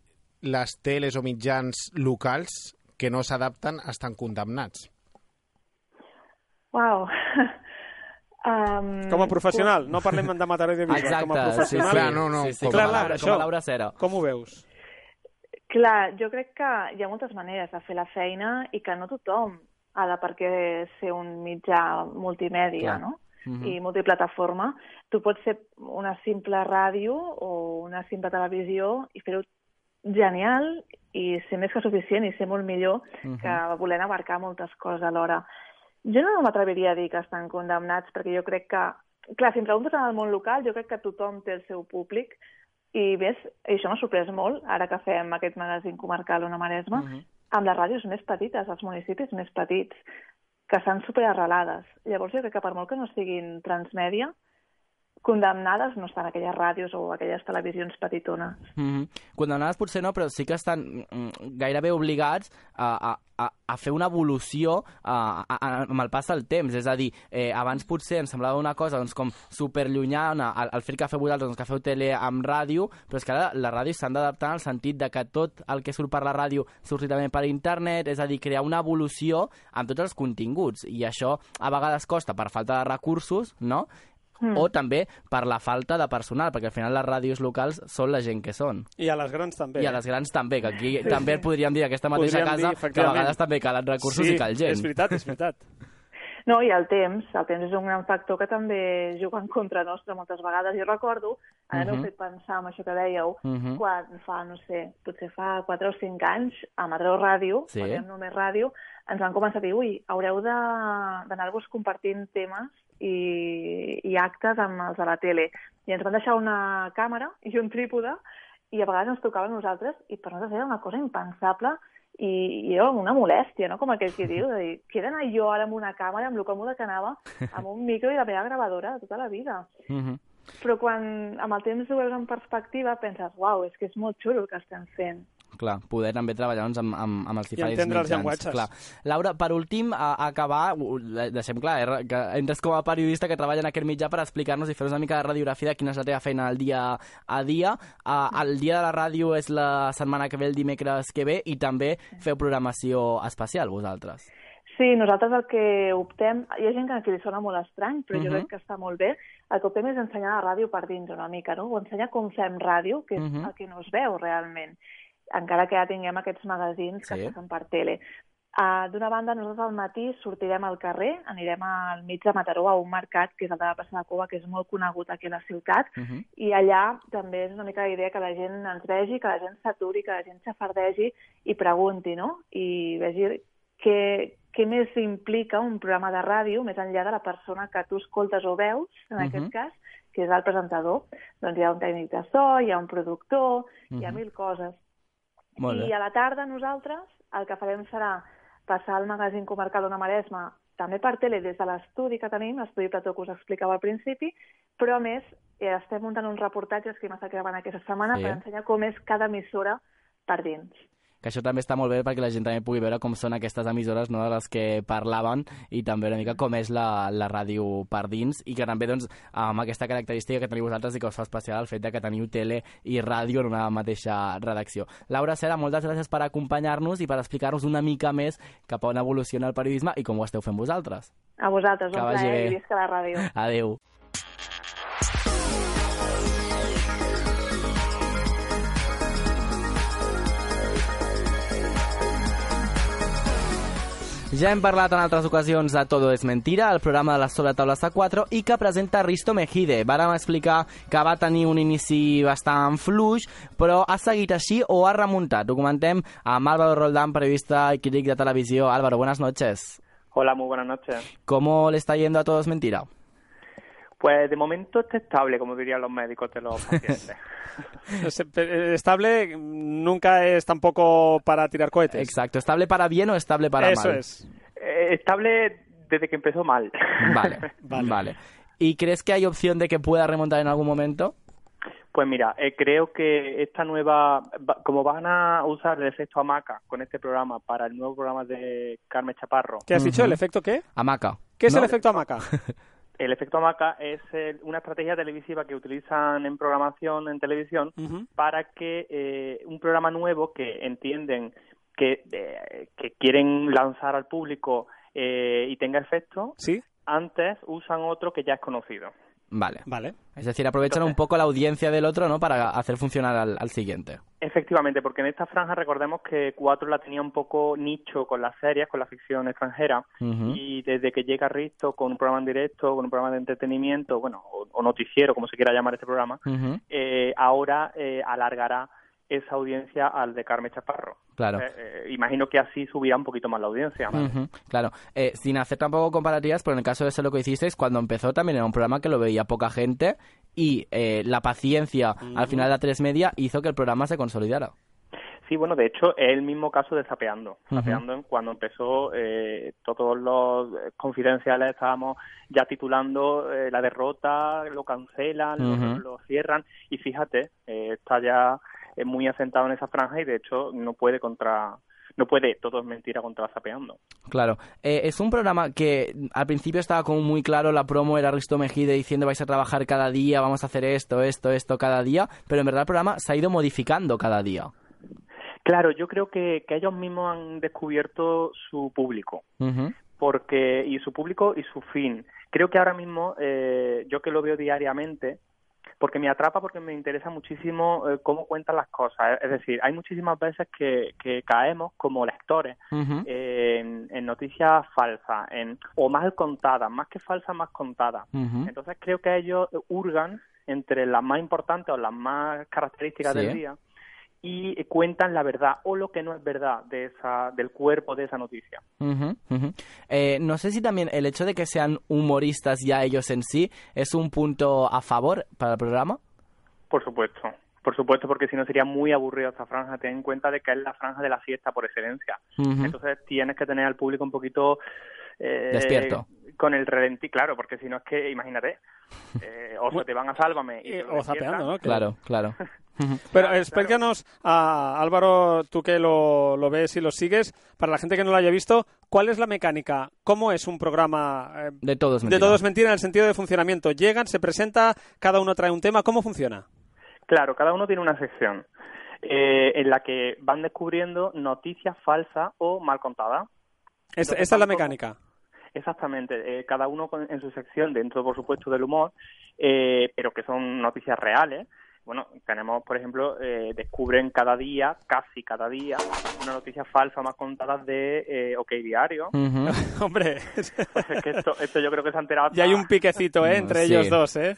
les teles o mitjans locals que no s'adapten estan condemnats. Uau. um, Com a professional, no parlem de Mataró i de Bisbal, Exacte, com a professional. sí, sí. Clar, no, no, sí, sí, com clar, Laura- això, com a Laura Cera. Com ho veus? Clar, jo crec que hi ha moltes maneres de fer la feina i que no tothom ha de perquè ser un mitjà multimèdia, Clar. no? Mhm. i multiplataforma. Tu pots ser una simple ràdio o una simple televisió i fer-ho genial i ser més que suficient i ser molt millor Mhm. que volent abarcar moltes coses alhora. Jo no m'atreviria a dir que estan condemnats perquè jo crec que, clar, si em preguntes en el món local, jo crec que tothom té el seu públic i ves, això m'ha sorprès molt, ara que fem aquest magazín comarcal Ona Maresme, amb les ràdios més petites, els municipis més petits, que estan superarrelades. Llavors jo crec que per molt que no siguin transmèdia, condemnades no estan aquelles ràdios o aquelles televisions petitones. Mm -hmm. Condemnades potser no, però sí que estan mm, gairebé obligats a, a, a, fer una evolució a, a, a, amb el pas del temps. És a dir, eh, abans potser ens semblava una cosa doncs, com superllunyana el, el fet que feu vosaltres, doncs, que feu tele amb ràdio, però és que ara les ràdios s'han d'adaptar el sentit de que tot el que surt per la ràdio surti també per internet, és a dir, crear una evolució amb tots els continguts. I això a vegades costa per falta de recursos, no?, Mm. o també per la falta de personal, perquè al final les ràdios locals són la gent que són. I a les grans també. I a les grans també, que aquí Sí, també sí. podríem dir aquesta mateixa Podríem casa dir, que a vegades també calen recursos sí, i cal gent. és veritat, és veritat. No, i el temps, el temps és un gran factor que també juga en contra nostra moltes vegades. Jo recordo, ara m'heu Mhm. fet pensar en això que dèieu, Mhm. quan fa, no sé, potser fa 4 o 5 anys, a Mataró Ràdio, Sí. quan només ràdio, ens van començar a dir, ui, haureu de- d'anar-vos compartint temes i, i actes amb els de la tele. I ens van deixar una càmera i un trípode i a vegades ens tocava a nosaltres i per nosaltres era una cosa impensable i, i era una molèstia, no? com aquell que diu, de dir, que he d'anar jo ara amb una càmera, amb lo còmode que anava, amb un micro i la meva gravadora de tota la vida. Mhm. Però quan amb el temps ho veus en perspectiva penses, uau, és que és molt xulo el que estem fent. Clar, poder també treballar doncs, amb, amb, amb els I diferents entendre els mitjans. llenguatges. Clar. Laura, per últim, a, a acabar, deixem clar, eh, que entres com a periodista que treballa en aquest mitjà per explicar-nos i fer una mica de radiografia de quina és la teva feina al dia a dia. Uh, el dia de la ràdio és la setmana que ve, el dimecres que ve, i també feu programació especial, vosaltres. Sí, nosaltres el que optem... Hi ha gent que li sona molt estrany, però jo Mhm. crec que està molt bé. El que optem és ensenyar la ràdio per dins una mica, no? O ensenyar com fem ràdio, que és Mhm. el que no es veu realment, encara que ja tinguem aquests magazins que Sí. es passen per tele. Uh, D'una banda, nosaltres al matí sortirem al carrer, anirem al mig de Mataró a un mercat, que és el de la plaça de Cova, que és molt conegut aquí a la ciutat, Uh -huh. i allà també és una mica la idea que la gent ens vegi, que la gent s'aturi, que la gent s'afardegi i pregunti, no? I vegi què, què més implica un programa de ràdio, més enllà de la persona que tu escoltes o veus, en Mhm. aquest cas, que és el presentador. Doncs hi ha un tècnic de so, hi ha un productor, hi ha Mhm. mil coses. Molt I a la tarda nosaltres el que farem serà passar al magazín comarcal d'Ona Maresma també per tele des de l'estudi que tenim, l'estudi Plató que us explicava al principi, però a més eh, estem muntant uns reportatges que hem estat gravant aquesta setmana Sí. per ensenyar com és cada emissora per dins. Que això també està molt bé perquè la gent també pugui veure com són aquestes emissores no, de les que parlaven i també una mica com és la, la ràdio per dins i que també doncs, amb aquesta característica que teniu vosaltres i que us fa especial el fet de que teniu tele i ràdio en una mateixa redacció. Laura Cera, moltes gràcies per acompanyar-nos i per explicar-nos una mica més cap a on evoluciona el periodisme i com ho esteu fent vosaltres. A vosaltres, Que un plaer i visca la ràdio. Adeu. Ja hem parlat en altres ocasions de Todo es Mentira, el programa de les sobretables a 4, i que presenta Risto Mejide. Vàrem explicar que va tenir un inici bastant fluix, però ha seguit així o ha remuntat. Ho comentem amb Álvaro Roldán, periodista y crític de televisió. Álvaro, buenas noches. Hola, muy buenas noches. ¿Cómo le está yendo a Todo es Mentira? Pues de momento está estable, como dirían los médicos de los pacientes. Es- eh, Estable nunca es tampoco para tirar cohetes. Exacto. ¿Estable para bien o estable para Eso mal? es. Eh, estable desde que empezó mal. Vale, vale, ¿Y crees que hay opción de que pueda remontar en algún momento? Pues mira, eh, creo que esta nueva, va- como van a usar el efecto hamaca con este programa para el nuevo programa de Carmen Chaparro. ¿Qué has dicho? ¿El efecto qué? Hamaca. ¿Qué es No. el efecto hamaca? El efecto hamaca es el- una estrategia televisiva que utilizan en programación en televisión para que eh, un programa nuevo que entienden que, eh, que quieren lanzar al público eh, y tenga efecto, ¿Sí? antes usan otro que ya es conocido. Vale. Vale. Es decir, aprovechan un poco la audiencia del otro, ¿no? Para hacer funcionar al, al siguiente. Efectivamente, porque en esta franja recordemos que Cuatro la tenía un poco nicho con las series, con la ficción extranjera, y desde que llega Risto con un programa en directo, con un programa de entretenimiento, bueno, o, o noticiero, como se quiera llamar este programa, eh, ahora eh, alargará esa audiencia al de Carmen Chaparro. Claro. Eh, eh, imagino que así subirá un poquito más la audiencia. Claro, Eh, sin hacer tampoco comparativas, pero en el caso de eso lo que hicisteis, cuando empezó también era un programa que lo veía poca gente y eh, la paciencia al final de la tres media hizo que el programa se consolidara. Sí, bueno, de hecho es el mismo caso de Zapeando. Ujú. Zapeando, en- cuando empezó, eh, todos los confidenciales estábamos ya titulando eh, la derrota, lo cancelan, lo, cierran, y fíjate, eh, está ya eh, muy asentado en esa franja y de hecho no puede contra, no puede, todo es mentira contra Zapeando. Claro, Eh, es un programa que al principio estaba como muy claro, la promo era Risto Mejide diciendo vais a trabajar cada día, vamos a hacer esto, esto, esto cada día, pero en verdad el programa se ha ido modificando cada día. Claro, yo creo que, que ellos mismos han descubierto su público. Porque y su público y su fin. Creo que ahora mismo, eh, yo que lo veo diariamente, porque me atrapa porque me interesa muchísimo eh, cómo cuentan las cosas. Es decir, hay muchísimas veces que, que caemos como lectores eh, en, en noticias falsas en, o mal contadas, más que falsas, más contadas. Entonces creo que ellos hurgan entre las más importantes o las más características Sí. del día y cuentan la verdad o lo que no es verdad de esa, del cuerpo de esa noticia. Eh, no sé si también el hecho de que sean humoristas ya ellos en sí es un punto a favor para el programa. Por supuesto, por supuesto, porque si no sería muy aburrido esta franja. Ten en cuenta de que es la franja de la fiesta por excelencia. Entonces tienes que tener al público un poquito eh, Despierto. Con el relentí, claro, porque si no es que, imagínate, eh, o se te van a Sálvame y lo o zapeando. ¿no? Claro, claro. Pero explícanos, a Álvaro, tú que lo, lo ves y lo sigues, para la gente que no lo haya visto, ¿cuál es la mecánica? ¿Cómo es un programa eh, De todos de todos mentira en el sentido de funcionamiento? Llegan, se presenta, cada uno trae un tema, ¿cómo funciona? Claro, cada uno tiene una sección eh, en la que van descubriendo noticias falsas o mal contadas. Es- Entonces, esta es la como- mecánica. Exactamente, eh, cada uno con- en su sección, dentro por supuesto del humor, eh, pero que son noticias reales, bueno, tenemos, por ejemplo, eh, descubren cada día, casi cada día, una noticia falsa más contadas de eh, OK Diario. Hombre, Pues es que esto, esto yo creo que se ha enterado. y hay un piquecito ¿eh? entre Sí. ellos dos, ¿eh?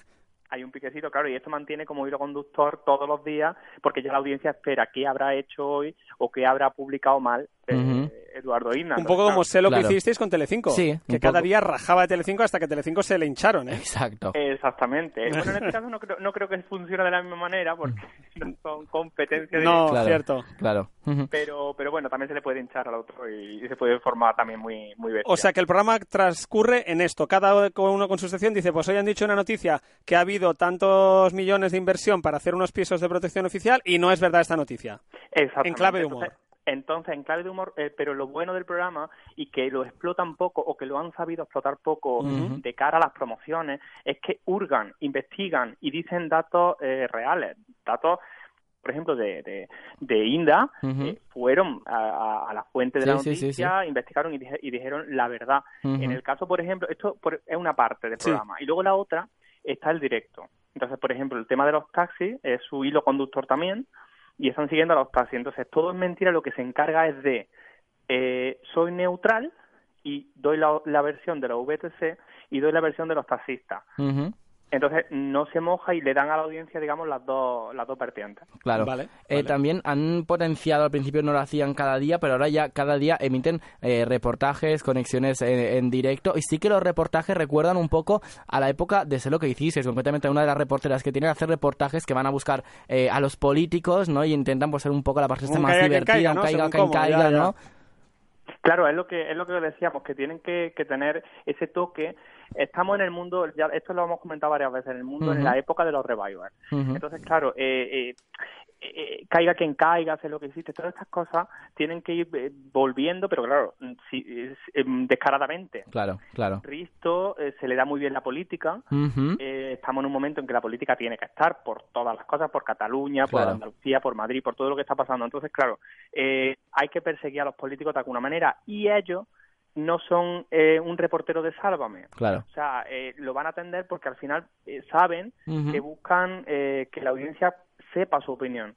hay un piquecito, claro, y esto mantiene como hilo conductor todos los días, porque ya la audiencia espera qué habrá hecho hoy o qué habrá publicado mal Eduardo Isna. Un poco como sé lo Claro. que hicisteis con Telecinco. Sí, que cada poco. día rajaba de Telecinco hasta que Telecinco se le hincharon, ¿eh? Exacto. Exactamente. Bueno, en este caso no creo, no creo que funcione de la misma manera, porque no son competencias No, Claro, cierto. Claro. Pero pero bueno también se le puede hinchar al otro y, y se puede formar también muy muy bestia. O sea que el programa transcurre en esto. Cada uno con su sección dice, pues hoy han dicho una noticia que ha habido tantos millones de inversión para hacer unos pisos de protección oficial y no es verdad esta noticia. Exactamente. en clave de humor. Entonces, entonces, en clave de humor, eh, pero lo bueno del programa y que lo explotan poco o que lo han sabido explotar poco de cara a las promociones es que hurgan, investigan y dicen datos eh, reales, datos por ejemplo, de, de, de Inda, eh, fueron a, a- a la fuente de Sí, la sí, sí, noticia, investigaron y, dije- y dijeron la verdad. En el caso, por ejemplo, esto por- es una parte del programa. Y luego la otra está el directo. Entonces, por ejemplo, el tema de los taxis es su hilo conductor también y están siguiendo a los taxis. Entonces, todo es mentira. Lo que se encarga es de eh, soy neutral y doy la, la versión de la VTC y doy la versión de los taxistas. Ujú. Entonces, no se moja y le dan a la audiencia, digamos, las dos, las dos vertientes. Claro. Vale, Eh, vale. También han potenciado, al principio no lo hacían cada día, pero ahora ya cada día emiten eh, reportajes, conexiones eh, en directo. Y sí que los reportajes recuerdan un poco a la época de Sé lo que hicisteis. Concretamente, una de las reporteras que tienen hacer reportajes que van a buscar eh, a los políticos, ¿no? Y intentan pues, ser un poco la parte más caiga divertida, caiga, caiga cómo, caiga, ya, ya. ¿no? Claro, es lo que es lo que decíamos, que tienen que, que tener ese toque. Estamos en el mundo, ya esto lo hemos comentado varias veces, en el mundo, en la época de los revivals. Entonces, claro, eh, eh, eh, caiga quien caiga, sé lo que existe, todas estas cosas tienen que ir eh, volviendo, pero claro, mm, es, em, descaradamente. Claro, claro. Risto eh, se le da muy bien la política. Eh, estamos en un momento en que la política tiene que estar por todas las cosas, por Cataluña, por. Andalucía, por Madrid, por todo lo que está pasando. Entonces, claro, eh, hay que perseguir a los políticos de alguna manera y ellos no son eh, un reportero de Sálvame. Claro. O sea, eh, lo van a atender porque al final eh, saben que buscan eh, que la audiencia sepa su opinión.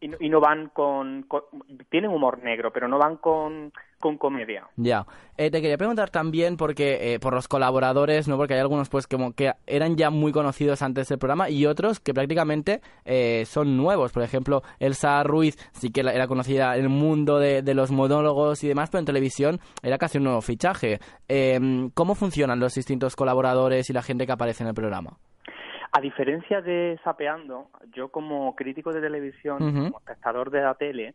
Y no, y no van con, con- Tienen humor negro, pero no van con, con comedia. Ya. Eh, te quería preguntar también porque eh, por los colaboradores, ¿no? Porque hay algunos pues como que eran ya muy conocidos antes del programa y otros que prácticamente eh, son nuevos. Por ejemplo, Elsa Ruiz sí que era conocida en el mundo de, de los monólogos y demás, pero en televisión era casi un nuevo fichaje. Eh, ¿Cómo funcionan los distintos colaboradores y la gente que aparece en el programa? A diferencia de Sapeando, yo como crítico de televisión, como espectador de la tele,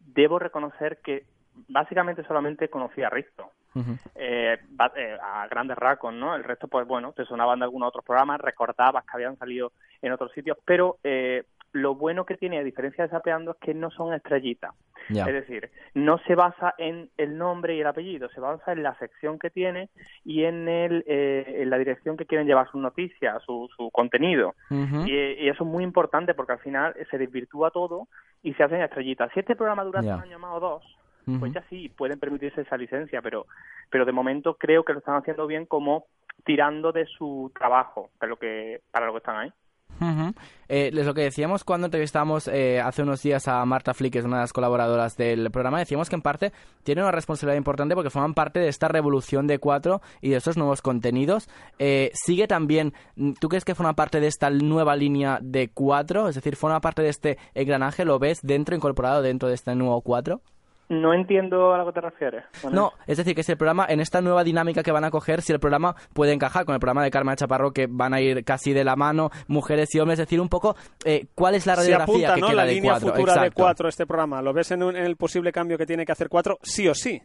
debo reconocer que básicamente solamente conocía a Risto. Ujú. Eh, va- eh, a grandes rasgos, ¿no? El resto, pues bueno, te sonaban de algunos otros programas, recordabas que habían salido en otros sitios, pero eh, lo bueno que tiene, a diferencia de Sapeando, es que no son estrellitas. Es decir, no se basa en el nombre y el apellido, se basa en la sección que tiene y en, el, eh, en la dirección que quieren llevar sus noticias, su, su contenido. Ujú. Y, y eso es muy importante porque al final se desvirtúa todo y se hacen estrellitas. Si este programa dura un año más o dos, pues ya sí, pueden permitirse esa licencia, pero, pero de momento creo que lo están haciendo bien como tirando de su trabajo, para lo que, para lo que están ahí. Ujú. Eh, es lo que decíamos cuando entrevistamos eh, hace unos días a Marta Flick, que es una de las colaboradoras del programa, decíamos que en parte tiene una responsabilidad importante porque forman parte de esta revolución de cuatro y de estos nuevos contenidos. Eh, sigue también, mm, ¿tú crees que forma parte de esta nueva línea de cuatro? Es decir, ¿forma parte de este engranaje? ¿Lo ves dentro, incorporado dentro de este nuevo cuatro? No entiendo a lo que te refieres. Bueno, No, es decir, que si el programa, en esta nueva dinámica que van a coger, si el programa puede encajar con el programa de Carmen Chaparro, que van a ir casi de la mano, mujeres y hombres, es decir, un poco, eh, ¿cuál es la Se radiografía apunta, que ¿no? queda La de línea cuatro? futura de cuatro este programa. ¿Lo ves en, un- en el posible cambio que tiene que hacer cuatro? Sí o sí.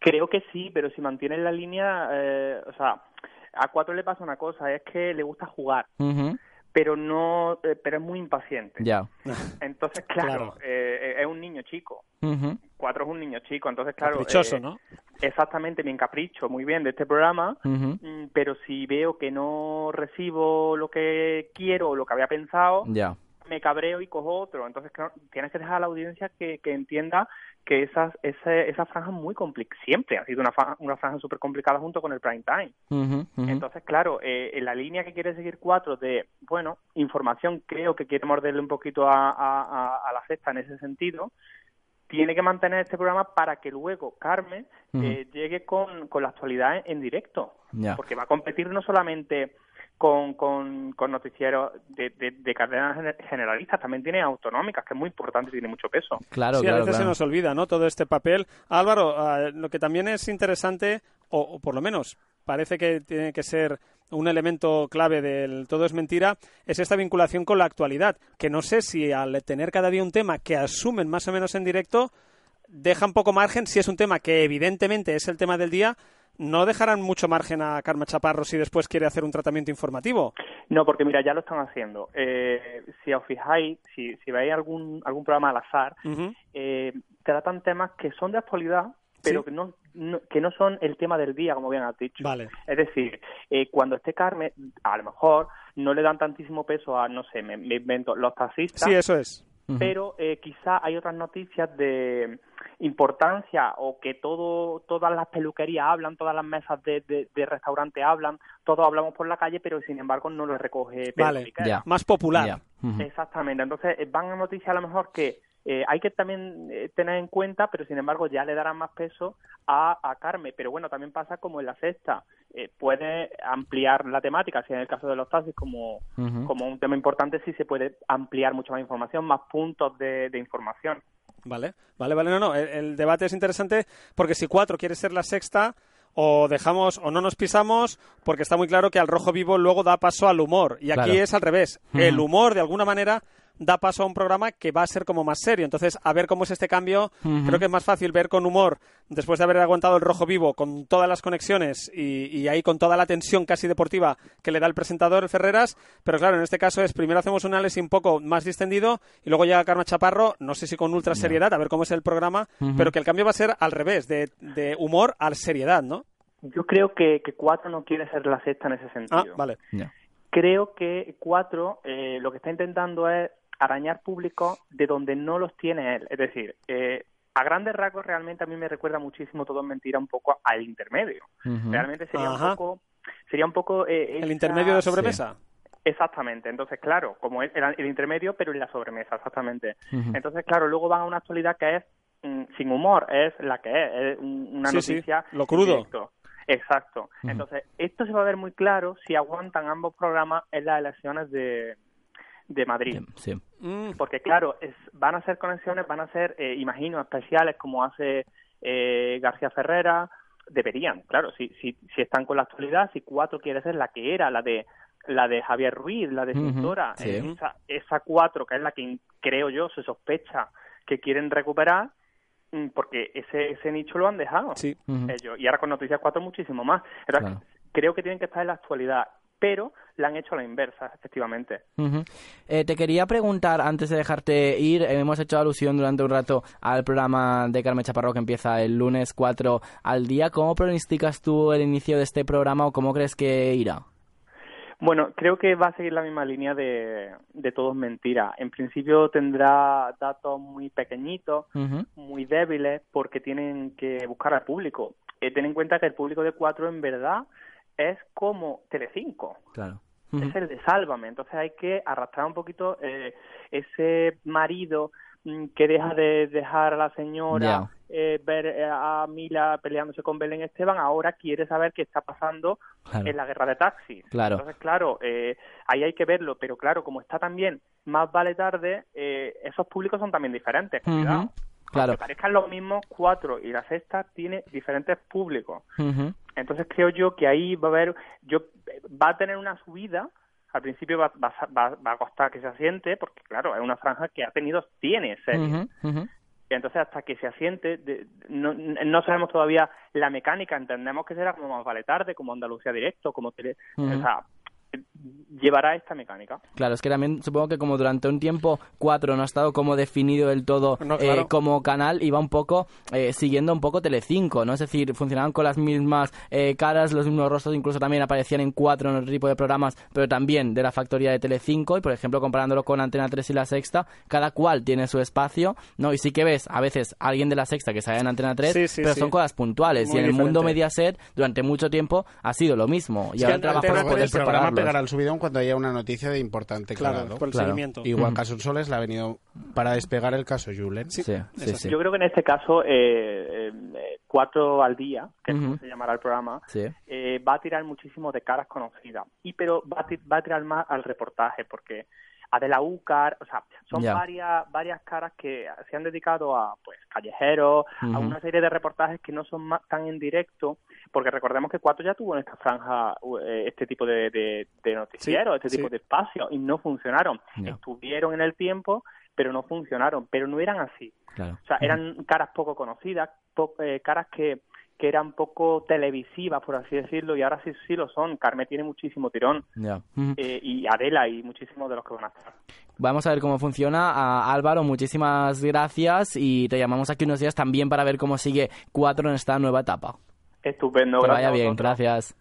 Creo que sí, pero si mantienen la línea, eh, o sea, a cuatro le pasa una cosa, es que le gusta jugar, pero no, eh, pero es muy impaciente. Ya. Entonces, claro, Claro. eh, es un niño chico. Cuatro es un niño chico, entonces, claro. Caprichoso, eh, ¿no? Exactamente, me encapricho muy bien de este programa, mm, pero si veo que no recibo lo que quiero o lo que había pensado, Ya. me cabreo y cojo otro. Entonces, claro, tienes que dejar a la audiencia que, que entienda que esas, ese, esa franja es muy complicada, siempre ha sido una, fa- una franja súper complicada junto con el prime time. Entonces, claro, eh, en la línea que quiere seguir cuatro de, bueno, información, creo que quiere morderle un poquito a, a, la sexta en ese sentido, tiene que mantener este programa para que luego Carmen eh, llegue con, con la actualidad en, en directo. Porque va a competir no solamente con, con, con noticieros de, de, de cadenas gener- generalistas, también tiene autonómicas, que es muy importante y tiene mucho peso. Claro, sí, a claro, veces se nos olvida, ¿no? Todo este papel. Álvaro, ah, lo que también es interesante, o, o por lo menos parece que tiene que ser un elemento clave del todo es mentira, es esta vinculación con la actualidad, que no sé si al tener cada día un tema que asumen más o menos en directo, deja un poco margen, si es un tema que evidentemente es el tema del día, no dejarán mucho margen a Karma Chaparro si después quiere hacer un tratamiento informativo. No, porque mira, ya lo están haciendo. Eh, si os fijáis, si, si veis algún, algún programa al azar, eh, tratan temas que son de actualidad, pero Sí. que, no, no- que no son el tema del día, como bien has dicho. Vale. Es decir, eh, cuando esté Carmen, a lo mejor no le dan tantísimo peso a, no sé, me, me invento, los taxistas. Sí, eso es. Pero eh, quizá hay otras noticias de importancia o que todo todas las peluquerías hablan, todas las mesas de, de, de restaurante hablan, todos hablamos por la calle, pero sin embargo no lo recoge Vale, más popular. Ya. Exactamente. Entonces eh, van a noticias a lo mejor que eh, hay que también eh, tener en cuenta, pero sin embargo ya le darán más peso a, a Carmen. Pero bueno, también pasa como en la sexta. Eh, puede ampliar la temática, si en el caso de los taxis como, como un tema importante, sí se puede ampliar mucho más información, más puntos de, de información. Vale, vale, vale, no, no, el, el debate es interesante porque si cuatro quiere ser la sexta, o dejamos o no nos pisamos, porque está muy claro que al rojo vivo luego da paso al humor. Y aquí Claro. es al revés. El humor, de alguna manera, da paso a un programa que va a ser como más serio. Entonces, a ver cómo es este cambio, creo que es más fácil ver con humor, después de haber aguantado el rojo vivo, con todas las conexiones y, y ahí con toda la tensión casi deportiva que le da el presentador, el Ferreras. Pero claro, en este caso es primero hacemos un análisis un poco más distendido y luego llega Karma Chaparro, no sé si con ultra seriedad, a ver cómo es el programa, pero que el cambio va a ser al revés, de, de humor a seriedad, ¿no? Yo creo que, que cuatro no quiere ser la sexta en ese sentido. Ah, vale. Creo que cuatro eh, lo que está intentando es arañar público de donde no los tiene él. Es decir, eh, a grandes rasgos realmente a mí me recuerda muchísimo todo es mentira un poco al intermedio. Realmente sería Ajá. un poco sería un poco eh, El esa- intermedio de sobremesa. Exactamente, entonces claro, como es el, el intermedio, pero en la sobremesa, exactamente. Entonces, claro, luego van a una actualidad que es mm, sin humor, es la que es, es un- una Sí, sí, noticia lo en crudo. directo. Exacto. Entonces, esto se va a ver muy claro si aguantan ambos programas en las elecciones de, de Madrid. Sí. Mm. Porque claro, es, van a ser conexiones, van a ser, eh, imagino, especiales como hace eh, García Ferrera. Deberían, claro, si, si, si están con la actualidad, si cuatro quiere ser la que era, la de la de Javier Ruiz, la de Cintora, sí. eh, esa, esa cuatro, que es la que creo yo se sospecha que quieren recuperar, mm, porque ese, ese nicho lo han dejado Sí. ellos. Y ahora con Noticias 4 muchísimo más. Entonces, Claro. creo que tienen que estar en la actualidad, pero la han hecho a la inversa, efectivamente. Eh, te quería preguntar, antes de dejarte ir, eh, hemos hecho alusión durante un rato al programa de Carmen Chaparro que empieza el lunes 4 al día. ¿Cómo pronosticas tú el inicio de este programa o cómo crees que irá? Bueno, creo que va a seguir la misma línea de, de todo es mentira. En principio tendrá datos muy pequeñitos, muy débiles, porque tienen que buscar al público. Eh, ten en cuenta que el público de cuatro en verdad es como Telecinco. Claro. es el de Sálvame. Entonces hay que arrastrar un poquito eh, ese marido mm, que deja de dejar a la señora eh, ver eh, a Mila peleándose con Belén Esteban, ahora quiere saber qué está pasando Claro. en la guerra de taxis. Claro. Entonces, claro, eh, ahí hay que verlo, pero claro, como está también más vale tarde, eh, esos públicos son también diferentes. Cuidado. Claro. Aunque parezcan los mismos cuatro y la sexta tiene diferentes públicos. Ujú. Entonces creo yo que ahí va a haber, yo va a tener una subida. Al principio va, va, va, va a costar que se asiente, porque claro, es una franja que ha tenido, tiene serie. Ujú, ujú. Entonces hasta que se asiente, de- no, no sabemos todavía la mecánica, entendemos que será como más vale tarde, como Andalucía Directo, como tele, o sea, llevará esta mecánica. Claro, es que también supongo que como durante un tiempo 4 no ha estado como definido del todo No, eh, como canal, iba un poco eh, siguiendo un poco Telecinco, ¿no? Es decir, funcionaban con las mismas eh, caras, los mismos rostros, incluso también aparecían en 4 en otro tipo de programas, pero también de la factoría de Telecinco, y por ejemplo comparándolo con Antena 3 y La Sexta, cada cual tiene su espacio, ¿no? Y sí que ves a veces a alguien de La Sexta que sale en Antena 3, Sí, sí, pero sí. son cosas puntuales, Muy y en el mundo. Mediaset durante mucho tiempo ha sido lo mismo, y Es ahora el programa el subidón cuando haya una noticia de importante Claro, calado. por el Claro. seguimiento. Igual. Caso Soles le ha venido para despegar el caso Julen. Sí, sí, sí. Yo creo que en este caso, eh, eh, eh, cuatro al día, que es como Ujú. se llamará el programa, Sí. eh, va a tirar muchísimo de caras conocidas. Y pero va a, ti- va a tirar más al reportaje, porque Adela Ucar, o sea, son varias varias caras que se han dedicado a pues callejeros, a una serie de reportajes que no son ma- tan en directo, porque recordemos que Cuatro ya tuvo en esta franja eh, este tipo de, de, de noticiero, este sí. tipo de espacio, y no funcionaron. Estuvieron en el tiempo, pero no funcionaron, pero no eran así. Claro. O sea, eran caras poco conocidas, po- eh, caras que, que eran poco televisivas, por así decirlo, y ahora sí, sí lo son. Carmen tiene muchísimo tirón, eh, y Adela, y muchísimos de los que van a estar. Vamos a ver cómo funciona. A Álvaro, muchísimas gracias y te llamamos aquí unos días también para ver cómo sigue Cuatro en esta nueva etapa. Estupendo, que gracias vaya bien, gracias.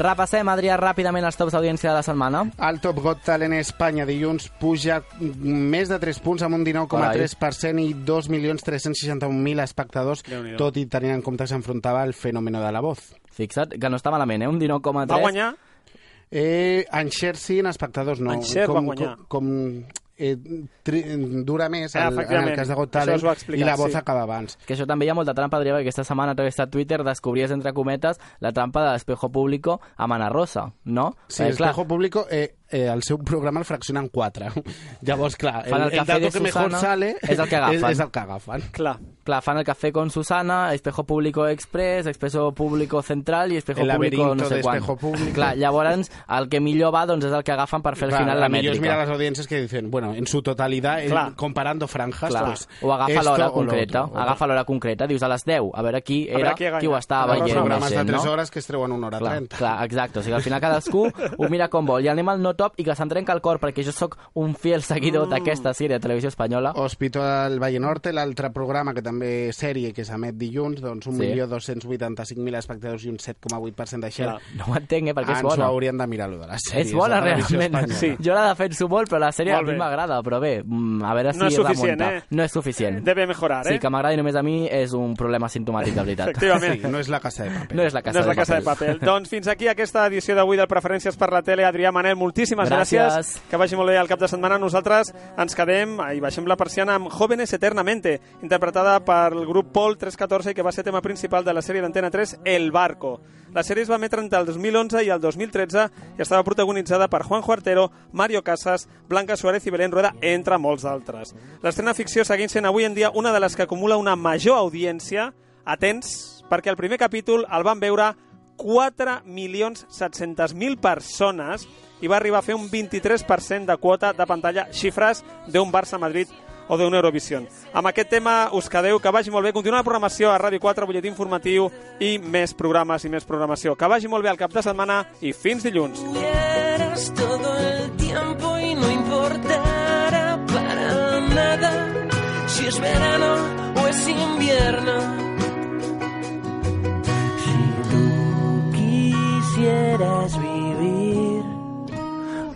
Repassem, Adrià, ràpidament els tops d'audiència de la setmana. El Top Got Talent Espanya dilluns puja més de 3 punts amb un 19,3% i 2.361.000 espectadors, tot i tenint en compte que s'enfrontava al fenòmeno de la voz. Fixa't, que no està malament, eh? Un 19,3. Va guanyar Eh, en Cher sí, en espectadors no. En Cher com, va guanyar. Com, com eh, tri, dura més Ah, el, en el cas de Got Talent explicar, i la voz sí. acaba abans. Que això també hi ha molta trampa, Adrià, perquè aquesta setmana a través de Twitter descobries, entre cometes, la trampa de l'Espejo Público amb Ana Rosa, no? Sí, Eh, el Espejo Público, eh, eh, el seu programa el fracciona en quatre. Llavors, clar, Fan el el, el dato de que mejor sale és el que agafen. És, és el que agafen. Clar. Clar, fan el cafè con Susana, Espejo Público Express, Espejo Público Central i Espejo El Público no sé de quan. Público. Clar, llavors el que millor va doncs, és el que agafen per fer al final la a millor es mira mètrica. las audiencias que dicen, bueno, en su totalidad, Clar. comparando franjas, Clar. pues, o agafa l'hora o concreta, otro. agafa l'hora concreta, dius a les 10, a veure qui era qui qui ho estava veient. programes de no? 3 hores que es treuen una hora Clar, 30. clar, exacte. O sigui, al final cadascú ho mira com vol. I anem al no top i que se'n trenca el cor, perquè jo sóc un fiel seguidor Mm. d'aquesta sèrie de televisió espanyola. Hospital Valle Norte, l'altre programa que també sèrie que s'emet dilluns, doncs Sí. 1.285.000 espectadors i un 7,8% de share. Clar. No ho entenc, eh, perquè és Ens ho bona. haurien de mirar, allò de les sèries. És bona, realment. espanyola. Jo la defenso molt, però la sèrie Molt a mi m'agrada. Però bé, mm, a veure si No és suficient, remunta. eh? No és suficient. Debe mejorar, eh? Sí, que m'agradi només a mi és un problema simptomàtic, de veritat. Efectivament. Sí, no és la casa de paper. No és la casa, no és la de, casa de papel. paper. doncs fins aquí aquesta edició d'avui del Preferències per la Tele. Adrià Manel, moltíssimes gràcies. Gràcies. Que vagi molt bé el cap de setmana. Nosaltres ens quedem i baixem la persiana amb Jóvenes Eternamente, interpretada per el grup Pol 314 i que va ser tema principal de la sèrie d'Antena 3 El Barco. La sèrie es va emetre entre el 2011 i el 2013 i estava protagonitzada per Juan Artero, Mario Casas, Blanca Suárez i Belén Rueda, entre molts altres. L'estrena ficció segueix sent avui en dia una de les que acumula una major audiència. Atents, perquè el primer capítol el van veure 4.700.000 persones i va arribar a fer un 23% de quota de pantalla, xifres d'un Barça-Madrid o d'un Eurovision. Amb aquest tema us quedeu, que vagi molt bé. Continua la programació a Ràdio 4, butlletí informatiu i més programes i més programació. Que vagi molt bé el cap de setmana i fins dilluns. Todo el tiempo y no importara para nada si es verano o es invierno. Si tú quisieras vivir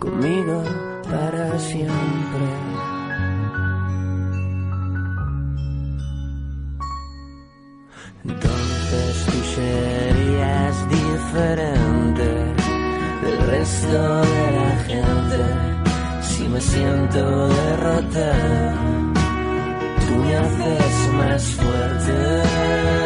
conmigo para siempre. Entonces tú serías diferente del resto de la gente. Si me siento derrotado, tú me haces más fuerte.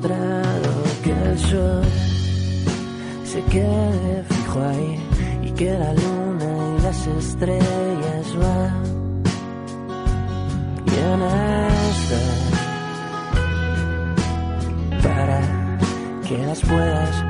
que el sol se quede fijo ahí y que la luna y las estrellas van y en esta para que las puedas